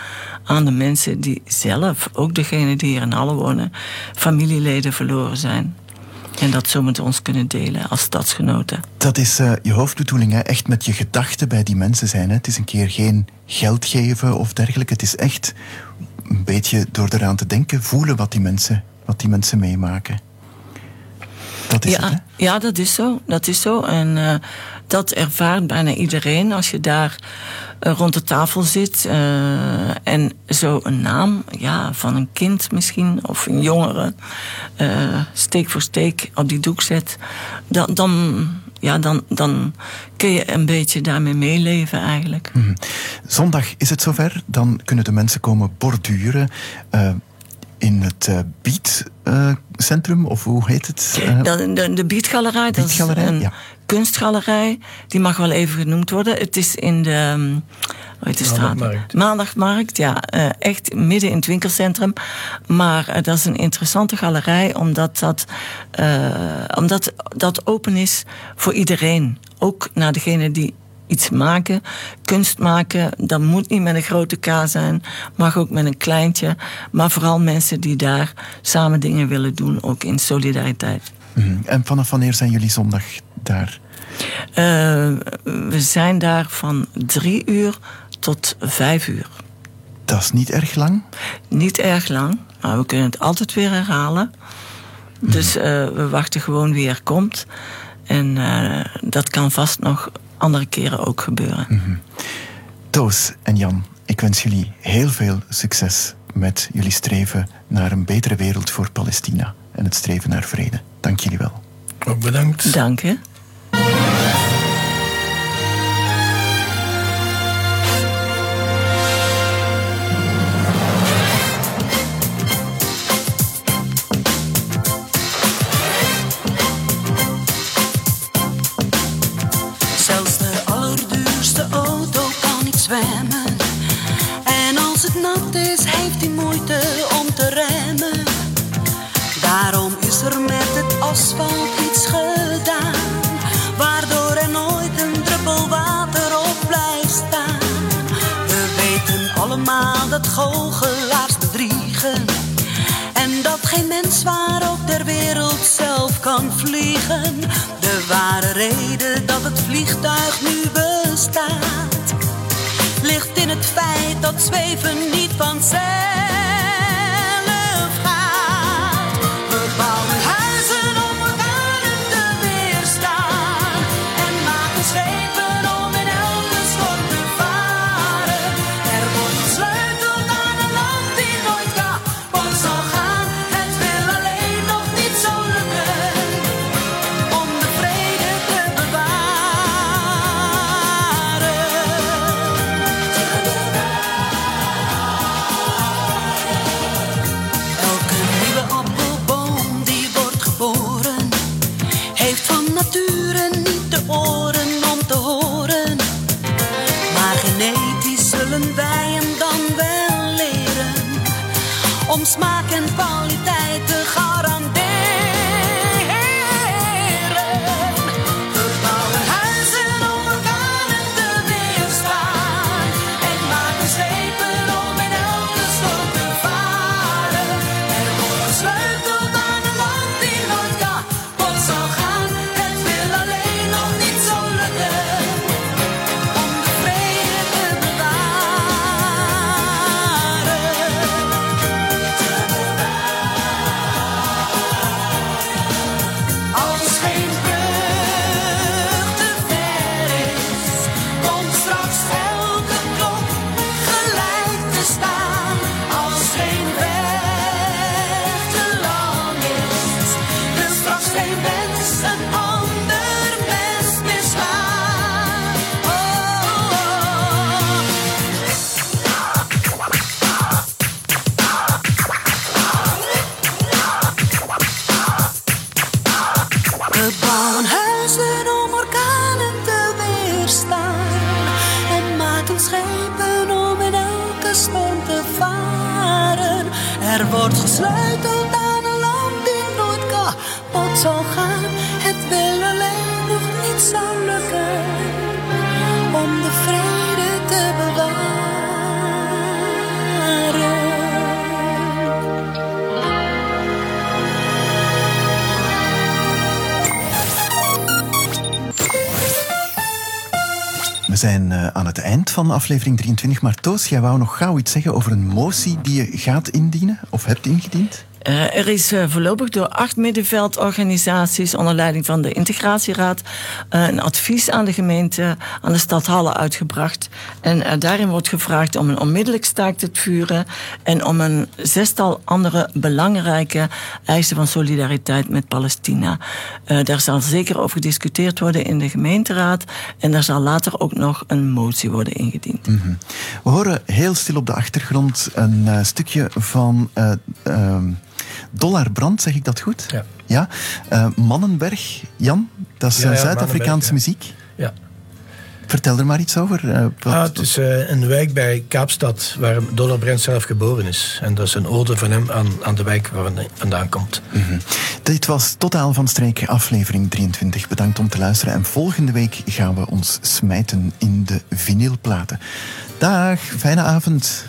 aan de mensen die zelf, ook degene die hier in Halle wonen, familieleden verloren zijn. En dat zo met ons kunnen delen als stadsgenoten. Dat is eh, je hoofdbedoeling, hè? echt met je gedachten bij die mensen zijn. Hè? Het is een keer geen geld geven of dergelijke. Het is echt een beetje door eraan te denken, voelen wat die mensen, wat die mensen meemaken. Dat is ja, het, hè? ja, dat is zo. Dat is zo. En eh, dat ervaart bijna iedereen als je daar eh, rond de tafel zit. eh, en zo een naam ja, van een kind misschien, of een jongere, eh, steek voor steek op die doek zet. Dan, dan, ja, dan, dan kun je een beetje daarmee meeleven eigenlijk. Mhm. Zondag is het zover. Dan kunnen de mensen komen borduren in het uh, Beat-centrum, of hoe heet het? Eh, De, de, de Beatgalerij, dat is een ja. kunstgalerij. Die mag wel even genoemd worden. Het is in de... um, Hoe heet de straat? Maandagmarkt. Maandagmarkt, ja. eh, echt midden in het winkelcentrum. Maar eh, dat is een interessante galerij, omdat dat, eh, omdat dat open is voor iedereen. Ook naar degene die iets maken, kunst maken. Dat moet niet met een grote K zijn, mag ook met een kleintje. Maar vooral mensen die daar samen dingen willen doen, ook in solidariteit. mhm. En vanaf wanneer zijn jullie zondag daar? Eh, we zijn daar van drie uur tot vijf uur. Dat is niet erg lang? Niet erg lang, maar we kunnen het altijd weer herhalen. Dus eh, we wachten gewoon wie er komt. En eh, dat kan vast nog andere keren ook gebeuren. Mhm. Toos en Jan, ik wens jullie heel veel succes met jullie streven naar een betere wereld voor Palestina en het streven naar vrede. Dank jullie wel. Ook bedankt. Dank je. Goochelaars bedriegen. En dat geen mens waar ook ter wereld zelf kan vliegen. De ware reden dat het vliegtuig nu bestaat, ligt in het feit dat zweven niet vanzelf smaak en kwaliteit te garanderen. Van aflevering 23, maar Toos, jij wou nog gauw iets zeggen over een motie die je gaat indienen of hebt ingediend? Eh, er is eh, voorlopig door acht middenveldorganisaties onder leiding van de Integratieraad eh, een advies aan de gemeente, aan de stad Halle uitgebracht. En eh, daarin wordt gevraagd om een onmiddellijk staakt het vuren en om een zestal andere belangrijke eisen van solidariteit met Palestina. Eh, daar zal zeker over gediscuteerd worden in de gemeenteraad en daar zal later ook nog een motie worden ingediend. Mhm. We horen heel stil op de achtergrond een eh, stukje van eh, ehm, Dollar Brand, zeg ik dat goed? Ja. ja? Eh, Mannenberg, Jan, dat is Ja, ja, Zuid-Afrikaanse muziek. Vertel er maar iets over. eh, Ah, het is eh, een wijk bij Kaapstad waar Dollar Brent zelf geboren is. En dat is een ode van hem aan, aan de wijk waar hij vandaan komt. Mhm. Dit was Totaal van Streek, aflevering 23. Bedankt om te luisteren. En volgende week gaan we ons smijten in de vinylplaten. Dag, fijne avond.